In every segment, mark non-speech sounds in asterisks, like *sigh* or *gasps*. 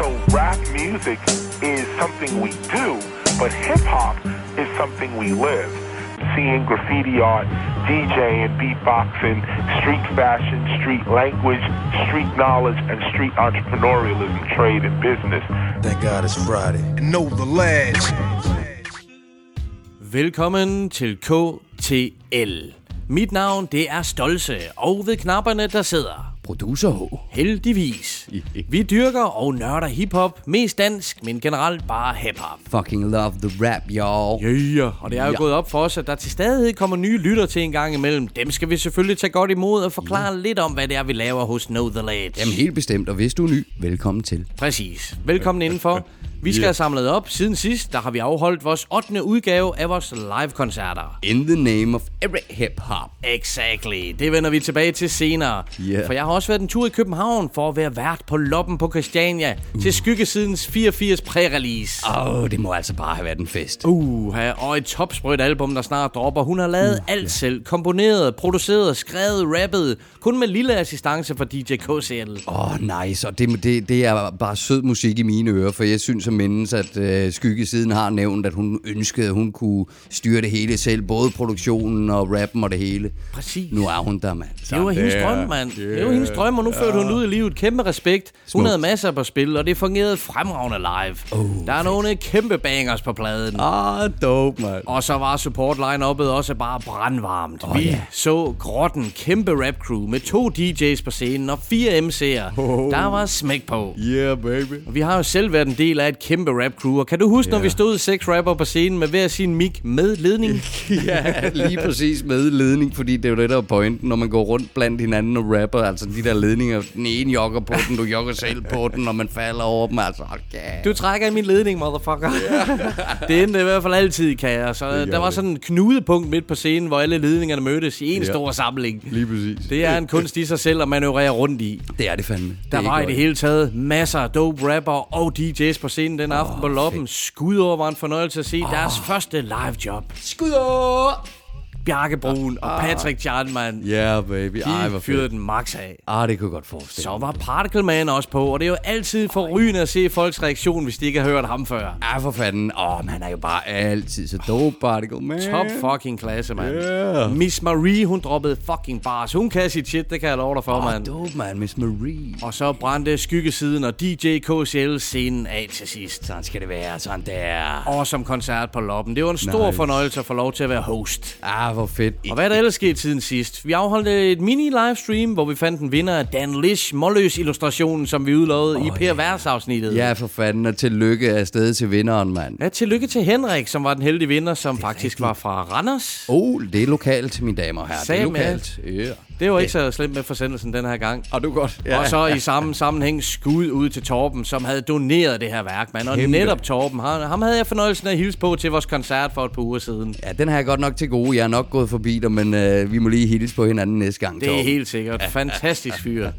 So rap music is something we do, but hip hop is something we live. Seeing graffiti art, DJing, beatboxing, street fashion, street language, street knowledge, and street entrepreneurialism, trade, and business. Thank God it's Friday. And know the lads. Velkommen til KTL. Mit navn, det er Stolse, og ved knapperne, der sidder Producer H. heldigvis. *laughs* Vi dyrker og nørder hiphop, mest dansk, men generelt bare hiphop. Fucking love the rap, y'all. Yeah, og det er jo Ja. gået op for os, at der til stadighed kommer nye lytter til en gang imellem. Dem skal vi selvfølgelig tage godt imod og forklare lidt om, hvad det er, vi laver hos Know The Ledge. Jamen helt bestemt, og hvis du er ny, velkommen til. Præcis. Velkommen indenfor. *laughs* Vi skal have samlet op. Siden sidst, der har vi afholdt vores 8. udgave af vores live-koncerter. In the name of every hip-hop. Exactly. Det vender vi tilbage til senere. Yeah. For jeg har også været en tur i København for at være vært på Loppen på Christiania uh. til Skyggesidens 84 præ-release. Åh, oh, det må altså bare have været en fest. Uh, og et topsprødt album, der snart dropper. Hun har lavet uh, alt selv. Komponeret, produceret, skrevet, rappet. Kun med lille assistance fra DJ KCL. Åh, oh, nice. Og det, det, det er bare sød musik i mine ører, for jeg synes at mindes, at øh, Skyggesiden har nævnt, at hun ønskede, at hun kunne styre det hele selv. Både produktionen og rappen og det hele. Præcis. Nu er hun der, mand. Det var hendes drøm, mand. Det var hendes drøm, og nu førte hun ud i livet. Kæmpe respekt. Hun Smukt. havde masser på spil, og det fungerede fremragende live. Oh, der er nogle kæmpe bangers på pladen. Ah, dope, mand. Og så var support line-uppet også bare brandvarmt. Åh, Vi ja. så Grotten, kæmpe rap crew med to DJ's på scenen og fire MC'er. Oh. Der var smæk på. Yeah, baby. Og vi har jo selv været en del af et kæmpe rap crew. Og kan du huske, når Ja. vi stod seks rapper på scenen med hver sin mic med ledning? *laughs* ja, lige præcis med ledning, fordi det er jo det, der er pointen, når man går rundt blandt hinanden og rapper, altså de der ledninger, den ene jogger på den, du jogger selv på den, og man falder over dem, altså, okay. Du trækker i min ledning, motherfucker. *laughs* det endte i hvert fald altid i kaos. Så der var det. sådan en knudepunkt midt på scenen, hvor alle ledningerne mødtes i en Ja. stor samling. Lige præcis. Det er en kunst i sig selv at manøvrere rundt i. Det er det fandme. Det Der er var i det hele taget masser af dope rapper og DJ's på scenen den aften Åh, på Loppen. Skud var en fornøjelse at se deres første live job. Skud over! Bjarke Brun og Patrick Charlman. Yeah, baby. Ej, hvor De fyrede den max af. Ah, det kunne godt forestille. Så var Particle Man også på, og det er jo altid forrygende at se folks reaktion, hvis de ikke har hørt ham før. Ja, for fanden. Åh, oh, han er jo bare altid så dope particle, man. Top fucking klasse, mand. Yeah. Miss Marie, hun droppede fucking bars. Hun kan sit shit, det kan jeg love dig for, Åh, mand. dope, man. Miss Marie. Og så brændte skyggesiden og DJ KCL scenen af til sidst. Sådan skal det være, sådan der. Og som koncert på Loppen. Det var en stor Nice. fornøjelse at få lov til at være host. Ah, hvor fedt. Og hvad er der ellers sket siden sidst? Vi afholdt et mini-livestream, hvor vi fandt en vinder af Dan Lish Målløs illustrationen, som vi udlovede oh, i Per Vers afsnittet. Ja, for fanden, og tillykke afsted til vinderen, mand. Ja, tillykke til Henrik, som var den heldige vinder, som faktisk var fra Randers. Oh, det er lokalt, til mine damer og herrer. Det er lokalt. Ja. Det var ikke så slemt med forsendelsen den her gang. Har du godt? Ja. Og så i samme sammenhæng skud ud til Torben, som havde doneret det her værk, mand. Og Kæmpe. netop Torben, ham, ham havde jeg fornøjelsen af at hilse på til vores koncert for et par uger siden. Ja, den har jeg godt nok til gode. Jeg er nok gået forbi dig, men øh, vi må lige hilse på hinanden næste gang. Det er Torben. helt sikkert. Fantastisk fyr.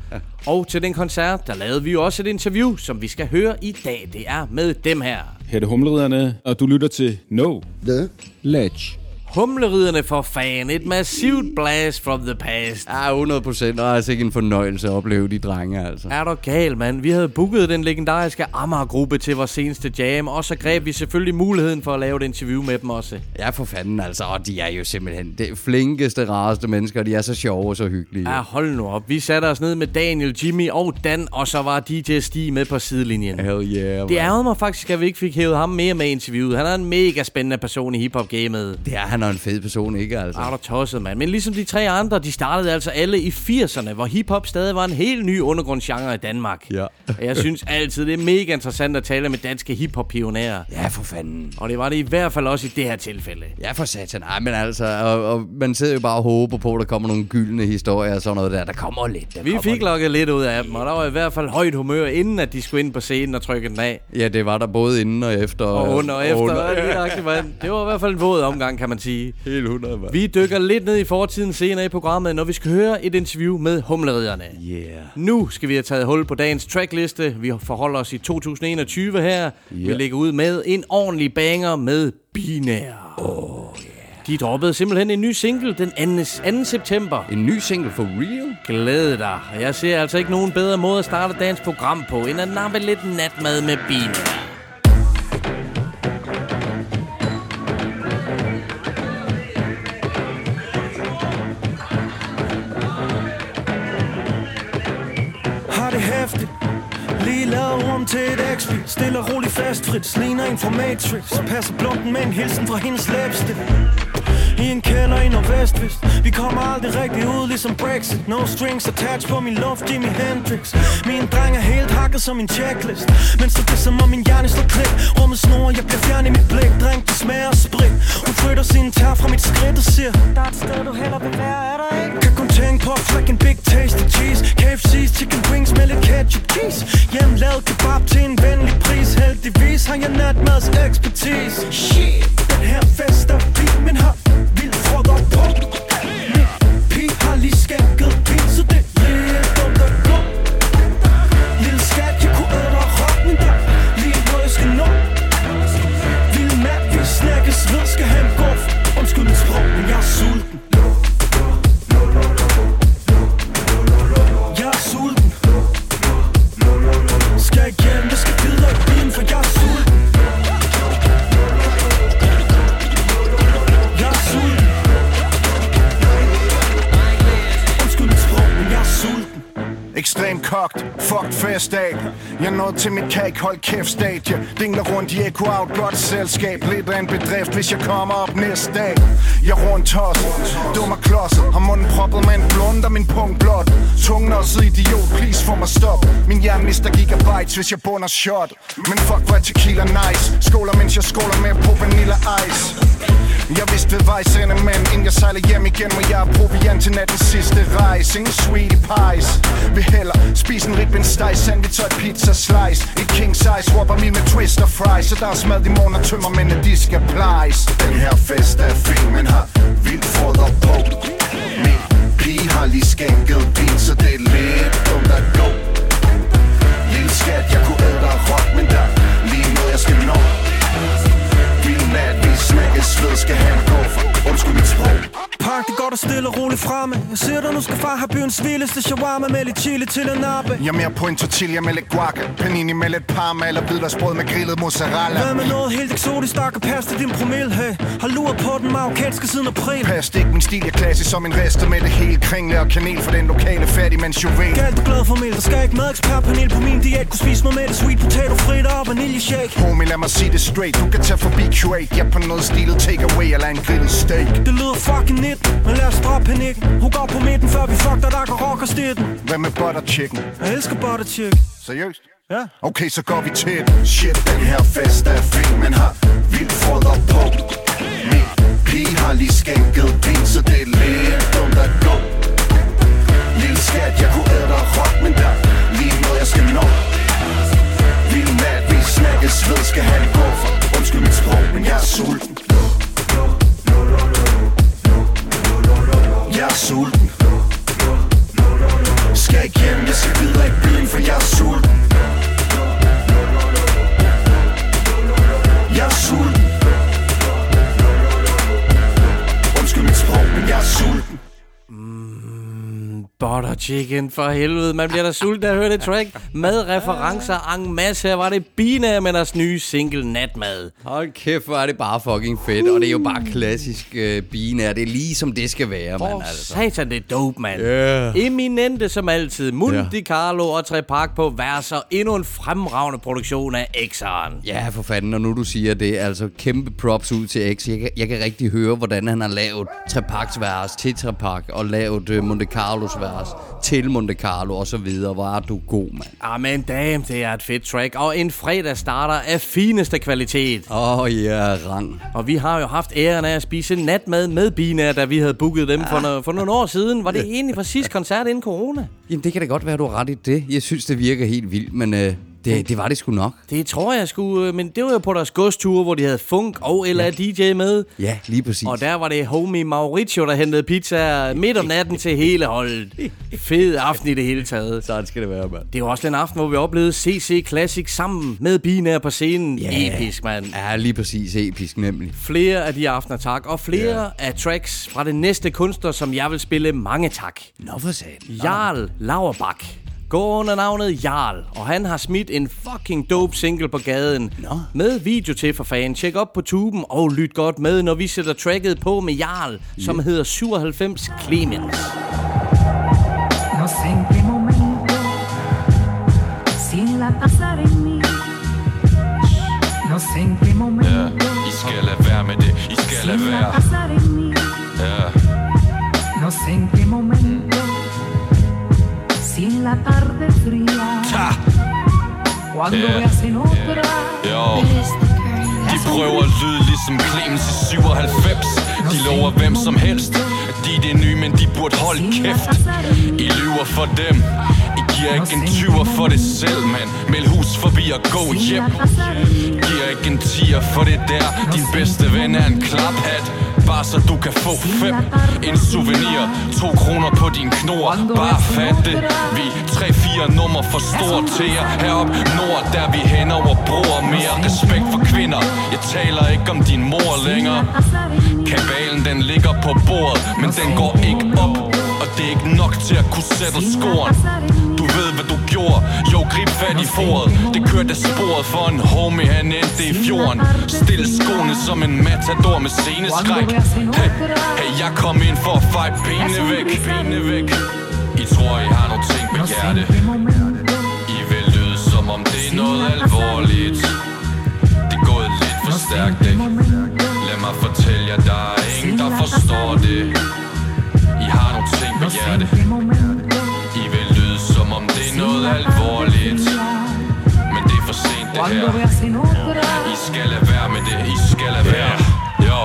Og til den koncert, der lavede vi jo også et interview, som vi skal høre i dag. Det er med dem her. Her er det Humleriderne, og du lytter til No The Ledge. Humleriderne for fan. Et massivt blast from the past. Ja, 100 procent. Og altså ikke en fornøjelse at opleve de drenge, altså. Er du gal, mand? Vi havde booket den legendariske Amager-gruppe til vores seneste jam, og så greb vi selvfølgelig muligheden for at lave et interview med dem også. Ja, for fanden, altså. Og de er jo simpelthen det flinkeste, rareste mennesker. De er så sjove og så hyggelige. Ja, hold nu op. Vi satte os ned med Daniel, Jimmy og Dan, og så var DJ Stig med på sidelinjen. Hell yeah, Det man. ærgede mig faktisk, at vi ikke fik hævet ham mere med interviewet. Han er en mega spændende person i hiphop-gamet. Det er han er en fed person, ikke altså? Er du tosset, mand. Men ligesom de tre andre, de startede altså alle i 80'erne, hvor hiphop stadig var en helt ny undergrundsgenre i Danmark. Ja. Og jeg synes altid, det er mega interessant at tale med danske hiphop-pionerer. Ja, for fanden. Og det var det i hvert fald også i det her tilfælde. Ja, for satan. Ej, men altså, og, og man sidder jo bare og håber på, at der kommer nogle gyldne historier og sådan noget der. Der kommer lidt. Der Vi kommer fik lidt. lukket lidt ud af dem, og der var i hvert fald højt humør, inden at de skulle ind på scenen og trykke den af. Ja, det var der både inden og efter. Og under og efter. Under. Og nøjagtigt, mand. Det var i hvert fald en våd omgang, kan man sige. Helt 100, mand. Vi dykker lidt ned i fortiden senere i programmet, når vi skal høre et interview med humleriderne. Yeah. Nu skal vi have taget hul på dagens trackliste. Vi forholder os i 2021 her. Vi Ja. lægger ud med en ordentlig banger med binær. Oh, yeah. De droppede simpelthen en ny single den 2. 2. september. En ny single for real? Glæd dig. Jeg ser altså ikke nogen bedre måde at starte dagens program på, end at nappe lidt natmad med bine. Lavet rum til et XP Stille og roligt fastfrit Ligner en fra Matrix Passer blokken med en hilsen fra hendes læbste i en kælder i Nordvestvist Vi kommer aldrig rigtig ud ligesom Brexit. No strings attached på min luft, Jimi Hendrix. Min dreng er helt hakket som en checklist. Men så det er som om min hjerne slår klik. Rummet snor, jeg bliver fjern i mit blik. Dreng, det smager sprit. Hun flytter sin tær fra mit skridt og siger Der er et sted, du heller vil være, er der ikke? Kan kun tænke på freaking big tasty cheese. KFC's chicken wings med lidt ketchup cheese. Hjemmelavet kebab til en venlig pris. Heldigvis har jeg natmads ekspertise. Shit, den her fest er fin, men har vildt frøder på Min Jeg nåede til mit cake, hold kæft stadie. Dingler rundt i Echo Out, godt selskab. Lidt af en bedrift, hvis jeg kommer op næste dag. Jeg er rundt hos, dummer klodset Har munden proppet med en blund og min punkt blot. Tungen også idiot, please få mig stop. Min hjerne mister gigabytes, hvis jeg bunder shot. Men fuck, hvor er tequila nice. Skåler, mens jeg skåler med på vanilla ice jeg vidste ved vejs ende, men inden jeg sejler hjem igen Må jeg have proviant til nattens sidste rejse. Ingen sweetie pies. Vi heller spise en ribben steg Sandwich og et pizza slice. Et king size Whopper min med twist og fries. Så der er smad i morgen og tømmer, men de skal plejes. Den her fest er fin, men har vildt fodder på. Min pige har lige skænket vin, så det er lidt dumt at gå. Lille skat, jeg kunne sved skal have en guffer Undskyld mit sprog. Og stille og roligt fremme. Jeg ser dig, nu skal far have byens vildeste shawarma Med lidt chili til en nappe. Jeg er mere på en tortilla med lidt guaca Panini med lidt parma Eller hvidløgsbrød med grillet mozzarella. Hvad med noget helt eksotisk, der kan passe til din promille, hey Har luret på den marokkanske siden april. Pas ikke, min stil er klassisk som en rester Med det hele kringle og kanel for den lokale fattigmands juvel. Galt du glad for mel, der skal ikke madekspertpanel på min diæt. Kunne spise mig med det sweet potato fritter og vaniljeshake. Homie, lad mig sige det straight Du kan tage forbi Q8 Jeg er på noget stilet take away eller en grillet steak. Det lyder fucking nit, men lad os droppe panikken. Hun går på midten, før vi fuck dig, der kan rock og stitten. Hvad med butter chicken? Jeg elsker butter chicken. Seriøst? Ja. Okay, så går vi til Shit, den her fest er fin Men har vildt foder på. Min pige har lige skænket vin Så det er lidt dumt at gå. Lille skat, jeg kunne æde dig råt Men der er lige noget jeg skal nå. Vild nat, vi snakkes ved Skal have en guffer Undskyld mit sprog, men jeg er sulten. Jeg er sulten. Skal ikke hjem, jeg skal videre i byen For jeg er sulten. Butter chicken, for helvede. Man bliver da sulten af at høre det track. Med referencer en masse. Her var det Bina med deres nye single Natmad. Hold kæft, hvor er det bare fucking fedt. Og det er jo bare klassisk uh, binær. Det er lige som det skal være, Åh, mand. oh, Altså. satan, det er dope, mand. Yeah. Eminente som altid. Mundi Ja. Carlo og Trepak på verser. Endnu en fremragende produktion af X'eren. Ja, for fanden, og nu du siger det, altså kæmpe props ud til X. Jeg kan, jeg kan rigtig høre, hvordan han har lavet Trepaks vers til Trepak, og lavet uh, Monte Carlos vers til Monte Carlo, og så videre. Hvor er du god, mand. Ah, men damn, det er et fedt track. Og en fredag starter af fineste kvalitet. Åh, oh, ja, rang. Og vi har jo haft æren af at spise natmad med Bina, da vi havde booket dem for, no- for nogle år siden. Var det egentlig præcis koncert inden corona? Jamen, det kan da godt være, du har ret i det. Jeg synes, det virker helt vildt, men uh, Det, det var det sgu nok. Det tror jeg sgu, øh, men det var jo på deres godsture, hvor de havde Funk og eller DJ med. Ja, lige præcis. Og der var det homie Mauricio, der hentede pizza midt om natten til hele holdet. Fed aften i det hele taget. Sådan skal det være, mand. Det var også den aften, hvor vi oplevede CC Classic sammen med Binær på scenen. Ja. Episk, mand. Ja, lige præcis. Episk nemlig. Flere af de aftener, tak. Og flere af tracks fra den næste kunstner, som jeg vil spille mange tak. Nå for satan. Jarl Lauerbach går under navnet Jarl, og han har smidt en fucking dope single på gaden. Nå. Med video til for fan. Tjek op på tuben og lyt godt med, når vi sætter tracket på med Jarl, som hedder 97 Clemens. No qué momento, sin la pasar en mí. No qué momento, I skal lade være med det, I skal lade være la tarde fría. Cuando Yeah. veas en otra, jo De prøver at lyde ligesom Clemens i 97 De lover hvem som helst. At de er det nye, men de burde holde kæft. I lyver for dem. I giver ikke en tyver for det selv, mand. Meld hus forbi og gå hjem. Giver ikke en tier for det der. Din bedste ven er en klaphat Bare så du kan få fem. En souvenir To kroner på din knor. Bare fat det. Vi er tre-fire nummer for store til jer. Herop nord, der vi hen over broer Mere. Respekt for kvinder. Jeg taler ikke om din mor længere. Kabalen den ligger på bordet Men den går ikke op det er ikke nok til at kunne sætte scoren. Du ved hvad du gjorde. Jo grib fat i foret. Det kørte sporet for en homie. Han endte i fjorden. Stil skoene som en matador med sceneskræk Hey, hey jeg kom ind for at feje benene væk Benene væk. I tror I har nogle ting en hjerte. I vil lyde som om det er noget alvorligt. Det er gået lidt for stærkt, ikke? Lad mig fortælle jer, der er ingen, der forstår det I har nogle ting på hjerte. I vil lyde som om det er noget alvorligt. Men det er for sent det her. I skal lade være med det, I skal lade være. Jo,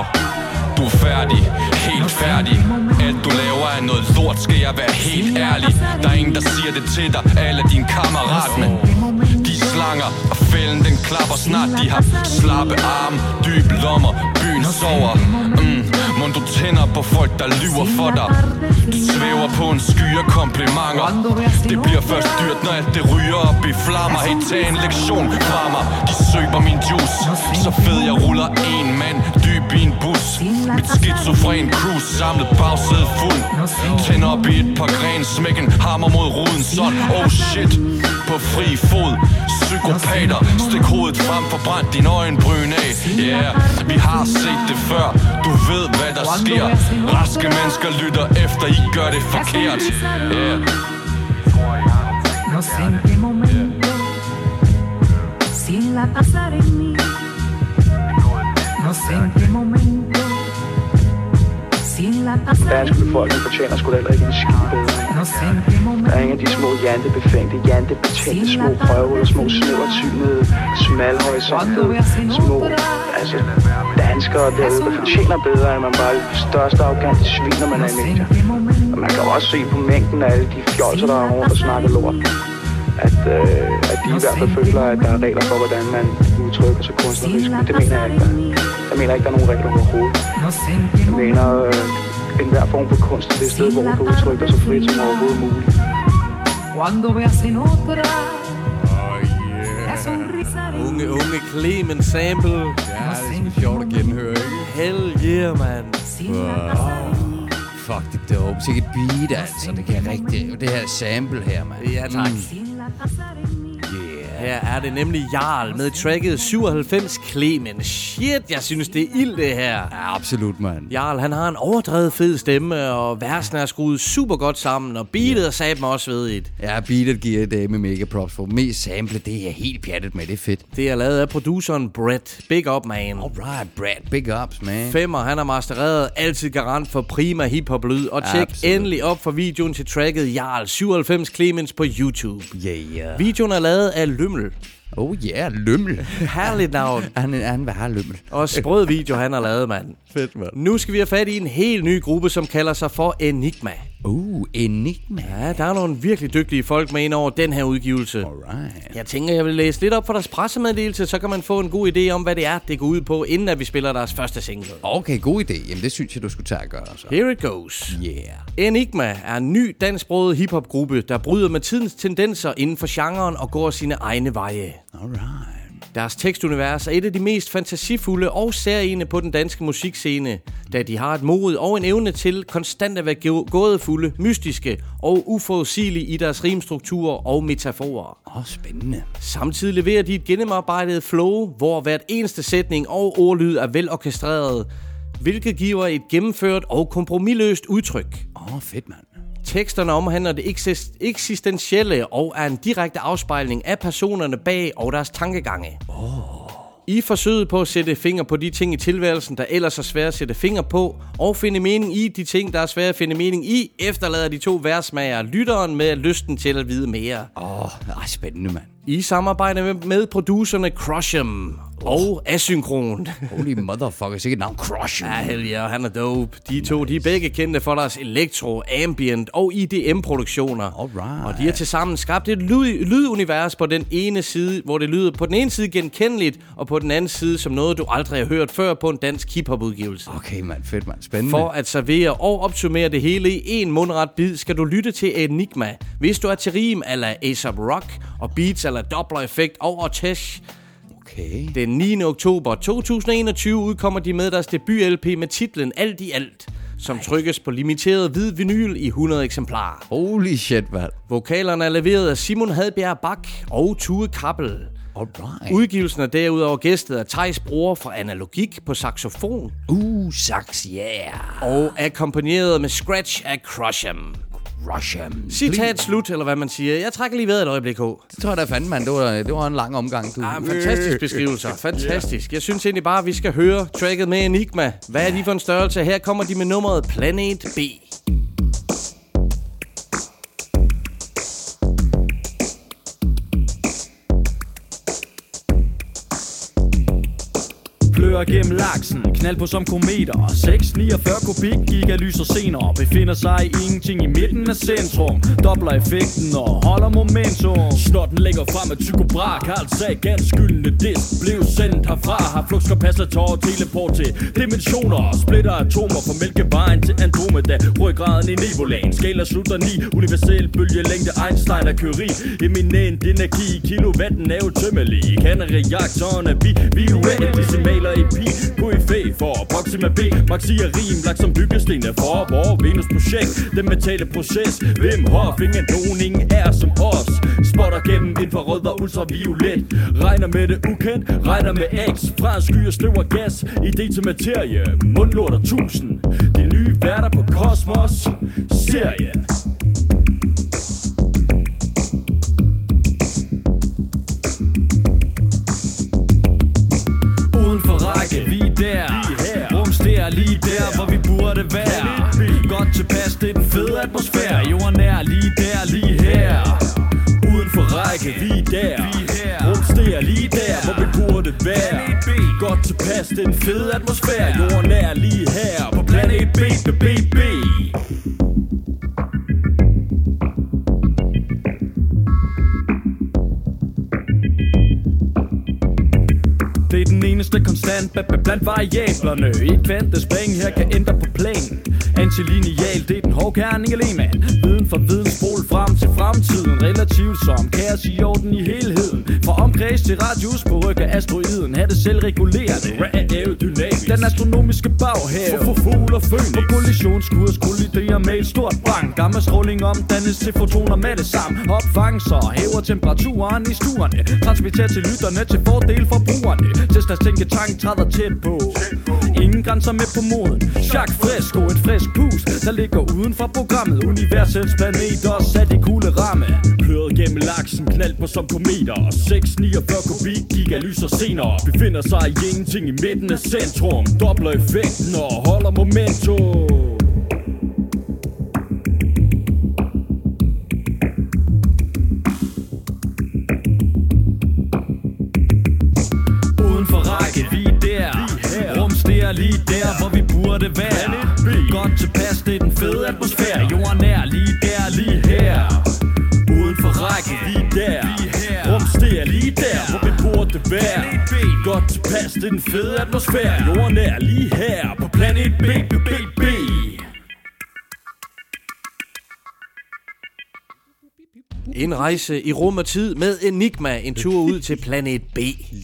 du er færdig, helt færdig. Alt du laver er noget lort, skal jeg være helt ærlig. Der er ingen, der siger det til dig, alle dine kammerat Men de er slanger, og fælden den klapper snart. De har slappe arme, dybe lommer, byen sover. mm. Må du tænder på folk, der lyver for dig. Du svæver på en sky af komplimenter Det bliver først dyrt, når alt det ryger op i flammer. Hey, tag en lektion fra mig De søber min juice. Så fed jeg ruller en mand dyb i en bus. Mit skizofren cruise samlet bagsæde fuld. Tænd op i et par gren, smæk en hammer mod ruden Sådan, oh shit. På fri fod. Psykopater Stik hovedet frem, forbrændt din øjenbryn af. Yeah, vi har set det før. Du ved hvad der sker Raske mennesker lytter efter, I gør det forkert Yeah No sé en qué momento, sin la pasar en mí. No sé en qué momento, sin la pasar danske en mí. befolkning fortjener sgu da heller ikke en skide bedre. No sé en qué Der er ingen af de små jantebefængte, jantebetændte små prøver, små snævertynede, smalhorisontede, små altså, danskere derude, der fortjener bedre, end man bare er det største arrogante svin, når man er i en medier. Og man kan jo også se på mængden af alle de fjolser, der er rundt og snakker lort, at, øh, at de i hvert fald føler, at der er regler for, hvordan man udtrykker sig kunstnerisk. Men det mener jeg ikke. Jeg mener ikke, der er nogen regler overhovedet. Jeg mener, øh, enhver form for kunst er det sted, hvor du kan udtrykke dig så frit som overhovedet muligt. cuando veas en otra. Unge, unge Clemens sample. Ja, det er sjovt at genhøre, ikke? Hell yeah, man. mí. Fuck, det dope. Sikkert beat, altså. Det kan rigtig... Det her sample her, mand. Ja, tak. En mí. Her er det nemlig Jarl med tracket 97 Clemens. Shit, jeg synes, det er ild, det her. Ja, absolut, mand. Jarl, han har en overdrevet fed stemme, og versene er skruet super godt sammen, og beatet er sat mig også ved et. Ja, beatet giver jeg dame mega props for. Mest sample, det er helt pjattet med. Det er fedt. Det er lavet af produceren Brett. Big up, man. Alright, Brad. Big ups, man. Femmer, han har mastereret altid garant for prima hiphop lyd. Og tjek Absolut. endelig op for videoen til tracket Jarl 97 Clemens på YouTube. Yeah, yeah. Videoen er lavet af Lymmel. Oh yeah, lømmel. Herligt navn. *laughs* Han, han vil have lømmel. Og sprød video, han har lavet, mand. Fedt, mand. Nu skal vi have fat i en helt ny gruppe, som kalder sig for Enigma. Uh, Enigma. Ja, der er nogle virkelig dygtige folk med ind over den her udgivelse. Alright. Jeg tænker, jeg vil læse lidt op for deres pressemeddelelse, så kan man få en god idé om, hvad det er, det går ud på, inden at vi spiller deres første single. Okay, god idé. Jamen, det synes jeg, du skulle tage at gøre, så. Here it goes. Yeah. Enigma er en ny dansksproget hiphopgruppe, der bryder med tidens tendenser inden for genren og går sine egne veje. Alright. Deres tekstunivers er et af de mest fantasifulde og særlige på den danske musikscene, da de har et mod og en evne til konstant at være gå- gådefulde, mystiske og uforudsigelige i deres rimstrukturer og metaforer. Åh, oh, spændende. Samtidig leverer de et gennemarbejdet flow, hvor hvert eneste sætning og ordlyd er velorkestreret, hvilket giver et gennemført og kompromilløst udtryk. Åh, oh, fedt, mand. Teksterne omhandler det eksis- eksistentielle og er en direkte afspejling af personerne bag og deres tankegange. Oh. I forsøget på at sætte finger på de ting i tilværelsen, der ellers er svære at sætte finger på, og finde mening i de ting, der er svære at finde mening i, efterlader de to versmager lytteren med lysten til at vide mere. Åh, oh, spændende, mand. I samarbejde med, med producerne Crush'em og Asynkron. Holy motherfucker, sikkert navn Crush. Ja, hell yeah, han er dope. De to, de er begge kendte for deres elektro, ambient og IDM-produktioner. Alright. Og de har tilsammen skabt et lyd, lydunivers på den ene side, hvor det lyder på den ene side genkendeligt, og på den anden side som noget, du aldrig har hørt før på en dansk hiphop-udgivelse. Okay, mand. Fedt, mand. Spændende. For at servere og opsummere det hele i en mundret bid, skal du lytte til Enigma. Hvis du er til rim ala A$AP Rock og beats ala Doppler Effect og Ortesh, Okay. den 9. oktober 2021 udkommer de med deres debut-LP med titlen Alt i Alt, som trykkes på limiteret hvid vinyl i 100 eksemplarer. Holy shit, mand. Vokalerne er leveret af Simon Hadbjerg Bak og Tue Krabbel. Alright. Udgivelsen er derudover gæstet af Thijs Bror fra Analogik på saxofon Uh, sax, yeah. og akkompagneret med Scratch af Crush'em. Russian. Citat slut, eller hvad man siger. Jeg trækker lige ved et øjeblik, H. Det tror jeg da fandme, mand. Det var, det var en lang omgang, du. Ah, fantastisk beskrivelse. Fantastisk. Jeg synes egentlig bare, at vi skal høre tracket med Enigma. Hvad er de for en størrelse? Her kommer de med nummeret Planet B. Plører gennem laksen, knald på som kometer. 649 kubik gigalyser senere Befinder sig i ingenting i midten af centrum. Dobler effekten og holder momentum. Snotten lægger frem af Tycho Brahe Carl altså Sagan skyldende disk Blev sendt herfra. Har flugtskapacitor teleport til dimensioner. Splitter atomer fra Mælkevejen til Andromeda. Ryggraden i Nebulaen. Skala slutter 9 Universel bølgelængde Einstein og Curie Eminent energi. Kilowatten er utømmelig. Kan er vi Vi er uendelige decimaler i pi. På effekt for Proxima B. Maxi er rim lagt som byggesten af for Vores Venus projekt. Den mentale proces. Hvem har Ingen nogen ingen er som os. Spotter gennem infrarød og ultraviolet Regner med det ukendt. Regner med X. Fra skyer, sky og støv og gas. Idé til materie. Mundlort og tusind. De nye værter på Kosmos. Serien er lige der, hvor vi burde være. Godt tilpas, det er den fede atmosfære. Jorden er lige der, lige her. Uden for række, vi er der. Er lige der, hvor vi burde være. Godt tilpas, det er den fede atmosfære. Jorden er lige her På planet B, B, B, B. Det konstant. B- b- blandt variablerne. I Et kvantespring her kan ændre på planen. Antilineal, det er den hårde kerning af Lehmann Viden for viden, spol frem til fremtiden. Relativt som kaos i orden i helheden. Fra omkreds til radius på ryg af asteroiden. Ha' det selvregulerende, aerodynamisk Den astronomiske baghave, for fugl og fønix På kollisionskurs kolliderer med et stort brand. Gamma stråling omdannes til fotoner med det samme. Opfanges og hæver temperaturen i stuerne. Transmitterer til lytterne til fordel for brugerne. Teslas tænketank træder tæt på. Ingen grænser med på moden. Jacques Fresco, et frisk pus Der ligger uden for programmet. Universets planeter sat i kugle ramme Pløret gennem laksen, knald på som kometer. 649 kubik gigalyser senere. Befinder sig i ingenting i midten af centrum. Dobler effekten og holder momentum. Burde det være Godt tilpas, det er den fede atmosfære. Jorden er lige der, lige her. Uden for række, lige der. Rumster lige der, hvor vi burde være. Godt tilpas, det er den fede atmosfære. Jorden er lige her. På planet B, B, B, B En rejse i rum og tid med Enigma. En tur ud til planet B.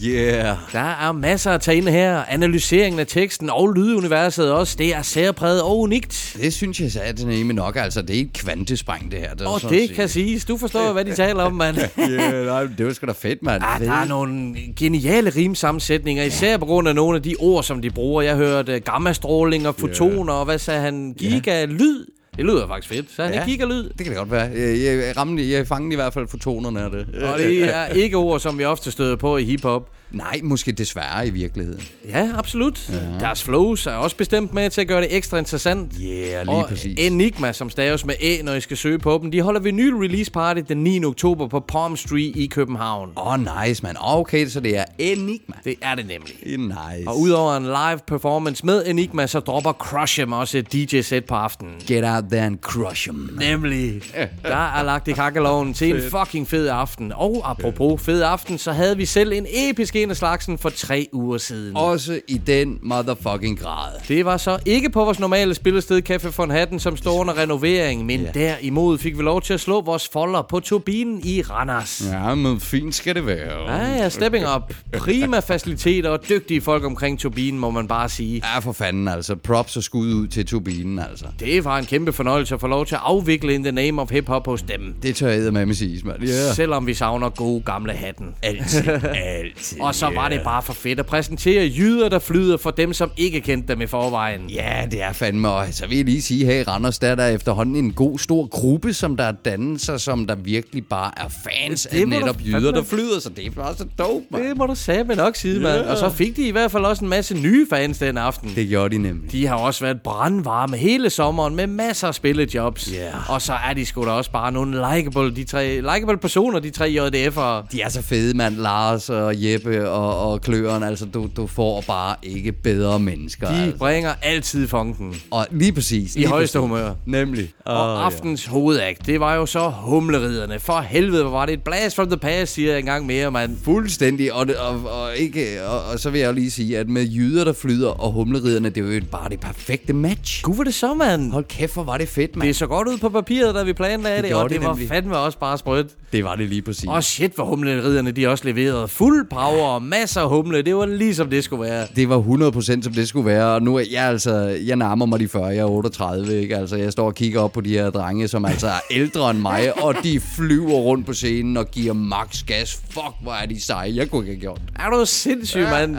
Yeah. Der er masser at tage ind her. Analyseringen af teksten og lyduniverset også. Det er særpræget og unikt. Det synes jeg at det er nok. Altså, det er et kvantespring, det her. Det Og det sige. kan siges. Du forstår, hvad de taler om, mand. *laughs* Ja, nej, det var sgu da fedt, mand. Ah, der er nogle geniale rimsammensætninger, især på grund af nogle af de ord, som de bruger. Jeg hørte gammastråling og fotoner, og hvad sagde han? Giga-lyd. Det lyder faktisk fedt. Så han Ja. ja. giga-lyd. Det kan det godt være. Jeg, jeg, ramte, jeg fangede i hvert fald fotonerne af det. Og det er ikke ord, som vi ofte støder på i hiphop. Nej, måske desværre i virkeligheden. Ja, absolut. Ja. Deres flows er også bestemt med til at gøre det ekstra interessant. Yeah, lige og præcis. Enigma, som staves med Æ, når I skal søge på dem, de holder vinyl release party den 9. oktober på Palm Street i København. Åh, oh, nice, man. Okay, så det er Enigma. Det er det nemlig. Nice. Og udover en live performance med Enigma, så dropper Crush Em også et DJ-sæt på aftenen. Get out there and crush them. Nemlig. *laughs* Der er lagt i kakkeloven til en fucking fed aften. Og apropos fed aften, så havde vi selv en episk en af slagsen for tre uger siden. Også i den motherfucking grad. Det var så ikke på vores normale spillested Café von Hatten, som står under renovering, men yeah. derimod fik vi lov til at slå vores folder på turbinen i Randers. Ja, men fint skal det være. Ja, ja, stepping up. Prima faciliteter og dygtige folk omkring turbinen, må man bare sige. Ja, for fanden altså. Props og skud ud til turbinen, altså. Det var en kæmpe fornøjelse at få lov til at afvikle in the name of hip-hop hos dem. Det tør jeg med siges, mand. Yeah. Selvom vi savner gode gamle hatten. Altid, altid. *laughs* Og så var det bare for fedt at præsentere jyder, der flyder for dem, som ikke kendte dem i forvejen. Ja, det er fandme. Og så vil jeg lige sige, her i Randers, der er der efterhånden en god stor gruppe, som der danner sig, som der virkelig bare er fans Det af du netop fandme- jyder, der flyder. Så det er bare så dope, man. Det må du sige med nok sige, mand. Ja. Og så fik de i hvert fald også en masse nye fans den aften. Det gjorde de nemlig. De har også været brandvarme hele sommeren med masser af spillejobs. Ja. Og så er de sgu da også bare nogle likable, de tre, likable personer, de tre JDF'ere. De er så fede, mand. Lars og Jeppe og, og Kløren. Altså, du, du får bare ikke bedre mennesker. De altså. bringer altid funken. Og lige præcis. I lige højeste præcis. humør. Nemlig. Og Åh, aftens hovedakt, det var jo så humleriderne. For helvede, hvor var det et blast from the past, siger jeg engang mere, mand. Fuldstændig, og, og, og, ikke, og, og så vil jeg jo lige sige, at med jyder, der flyder, og humleriderne, det er jo bare det perfekte match. Gud, var det så, mand. Hold kæft, hvor var det fedt, mand. Det så godt ud på papiret, da vi planlagde Det det, og det, det var nemlig. fandme også bare sprødt. Det var det lige præcis. Og shit, hvor humleriderne de også leverede. Fuld power og masser af humle. Det var lige som det skulle være. Det var 100% som det skulle være, og nu er jeg altså, jeg nærmer mig de 40, jeg er 38, ikke? Altså, jeg står og kigger op på de her drenge, som altså er ældre end mig, *laughs* og de flyver rundt på scenen og giver max gas. Fuck, hvor er de seje. Jeg kunne ikke have gjort det. Er du sindssyg, mand?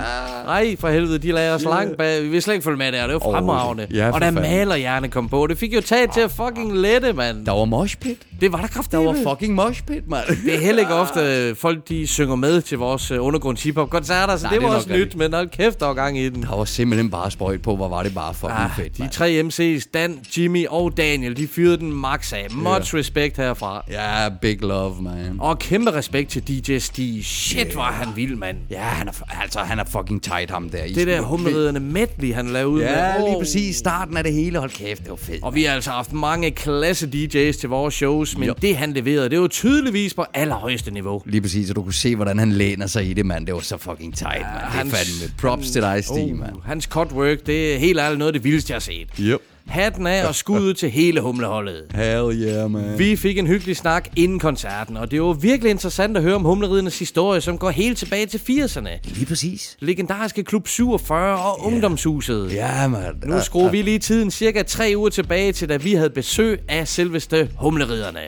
Nej, for helvede, de lagde os langt bag. Vi vil slet ikke følge med der. Det var fremragende. Ja, for og da malerhjerne kom på, det fik jo taget til at fucking lette, mand. Der var moshpit. Det var der kraft, Der var fucking moshpit, mand. Det er heller ikke *laughs* ofte, øh, folk de synger med til vores uh, undergrunds hiphop koncerter, så Nej, det det var også nyt, men hold kæft, der var gang i den. Der var simpelthen bare sprøjt på, hvor var det bare fucking Ah, fedt, de mand. tre MC's, Dan, Jimmy og Daniel, de fyrede den max af. Much respect herfra. Ja, big love, man. Og kæmpe respekt til DJ Stig. Shit, var han vild, mand. Ja, han er, altså, han er fucking tight, ham der. I Det der humleriderne medley, han lavede ud med. Ja, lige Åh. præcis. Starten af det hele. Hold kæft, det var fedt. Og vi har altså haft mange klasse DJ's til vores shows, men Jo. det han leverede, det var tydeligvis på allerhøjeste niveau. Lige præcis, og du kunne se, hvordan han læner sig i det, mand. Det var så fucking tight, mand. Det er hans- fandme props til dig, Stig, Oh, mand. Hans cut work, det er helt ærligt noget af det vildeste, jeg har set. Yep. Hatten af og skuddet til hele humleholdet. Hell yeah, man. Vi fik en hyggelig snak inden koncerten, og det var virkelig interessant at høre om humleridernes historie, som går helt tilbage til 80'erne. Lige præcis. Legendariske Klub 47 og Ungdomshuset. Ja, mand. Nu skruer vi lige tiden cirka tre uger tilbage til, da vi havde besøg af selveste humleriderne.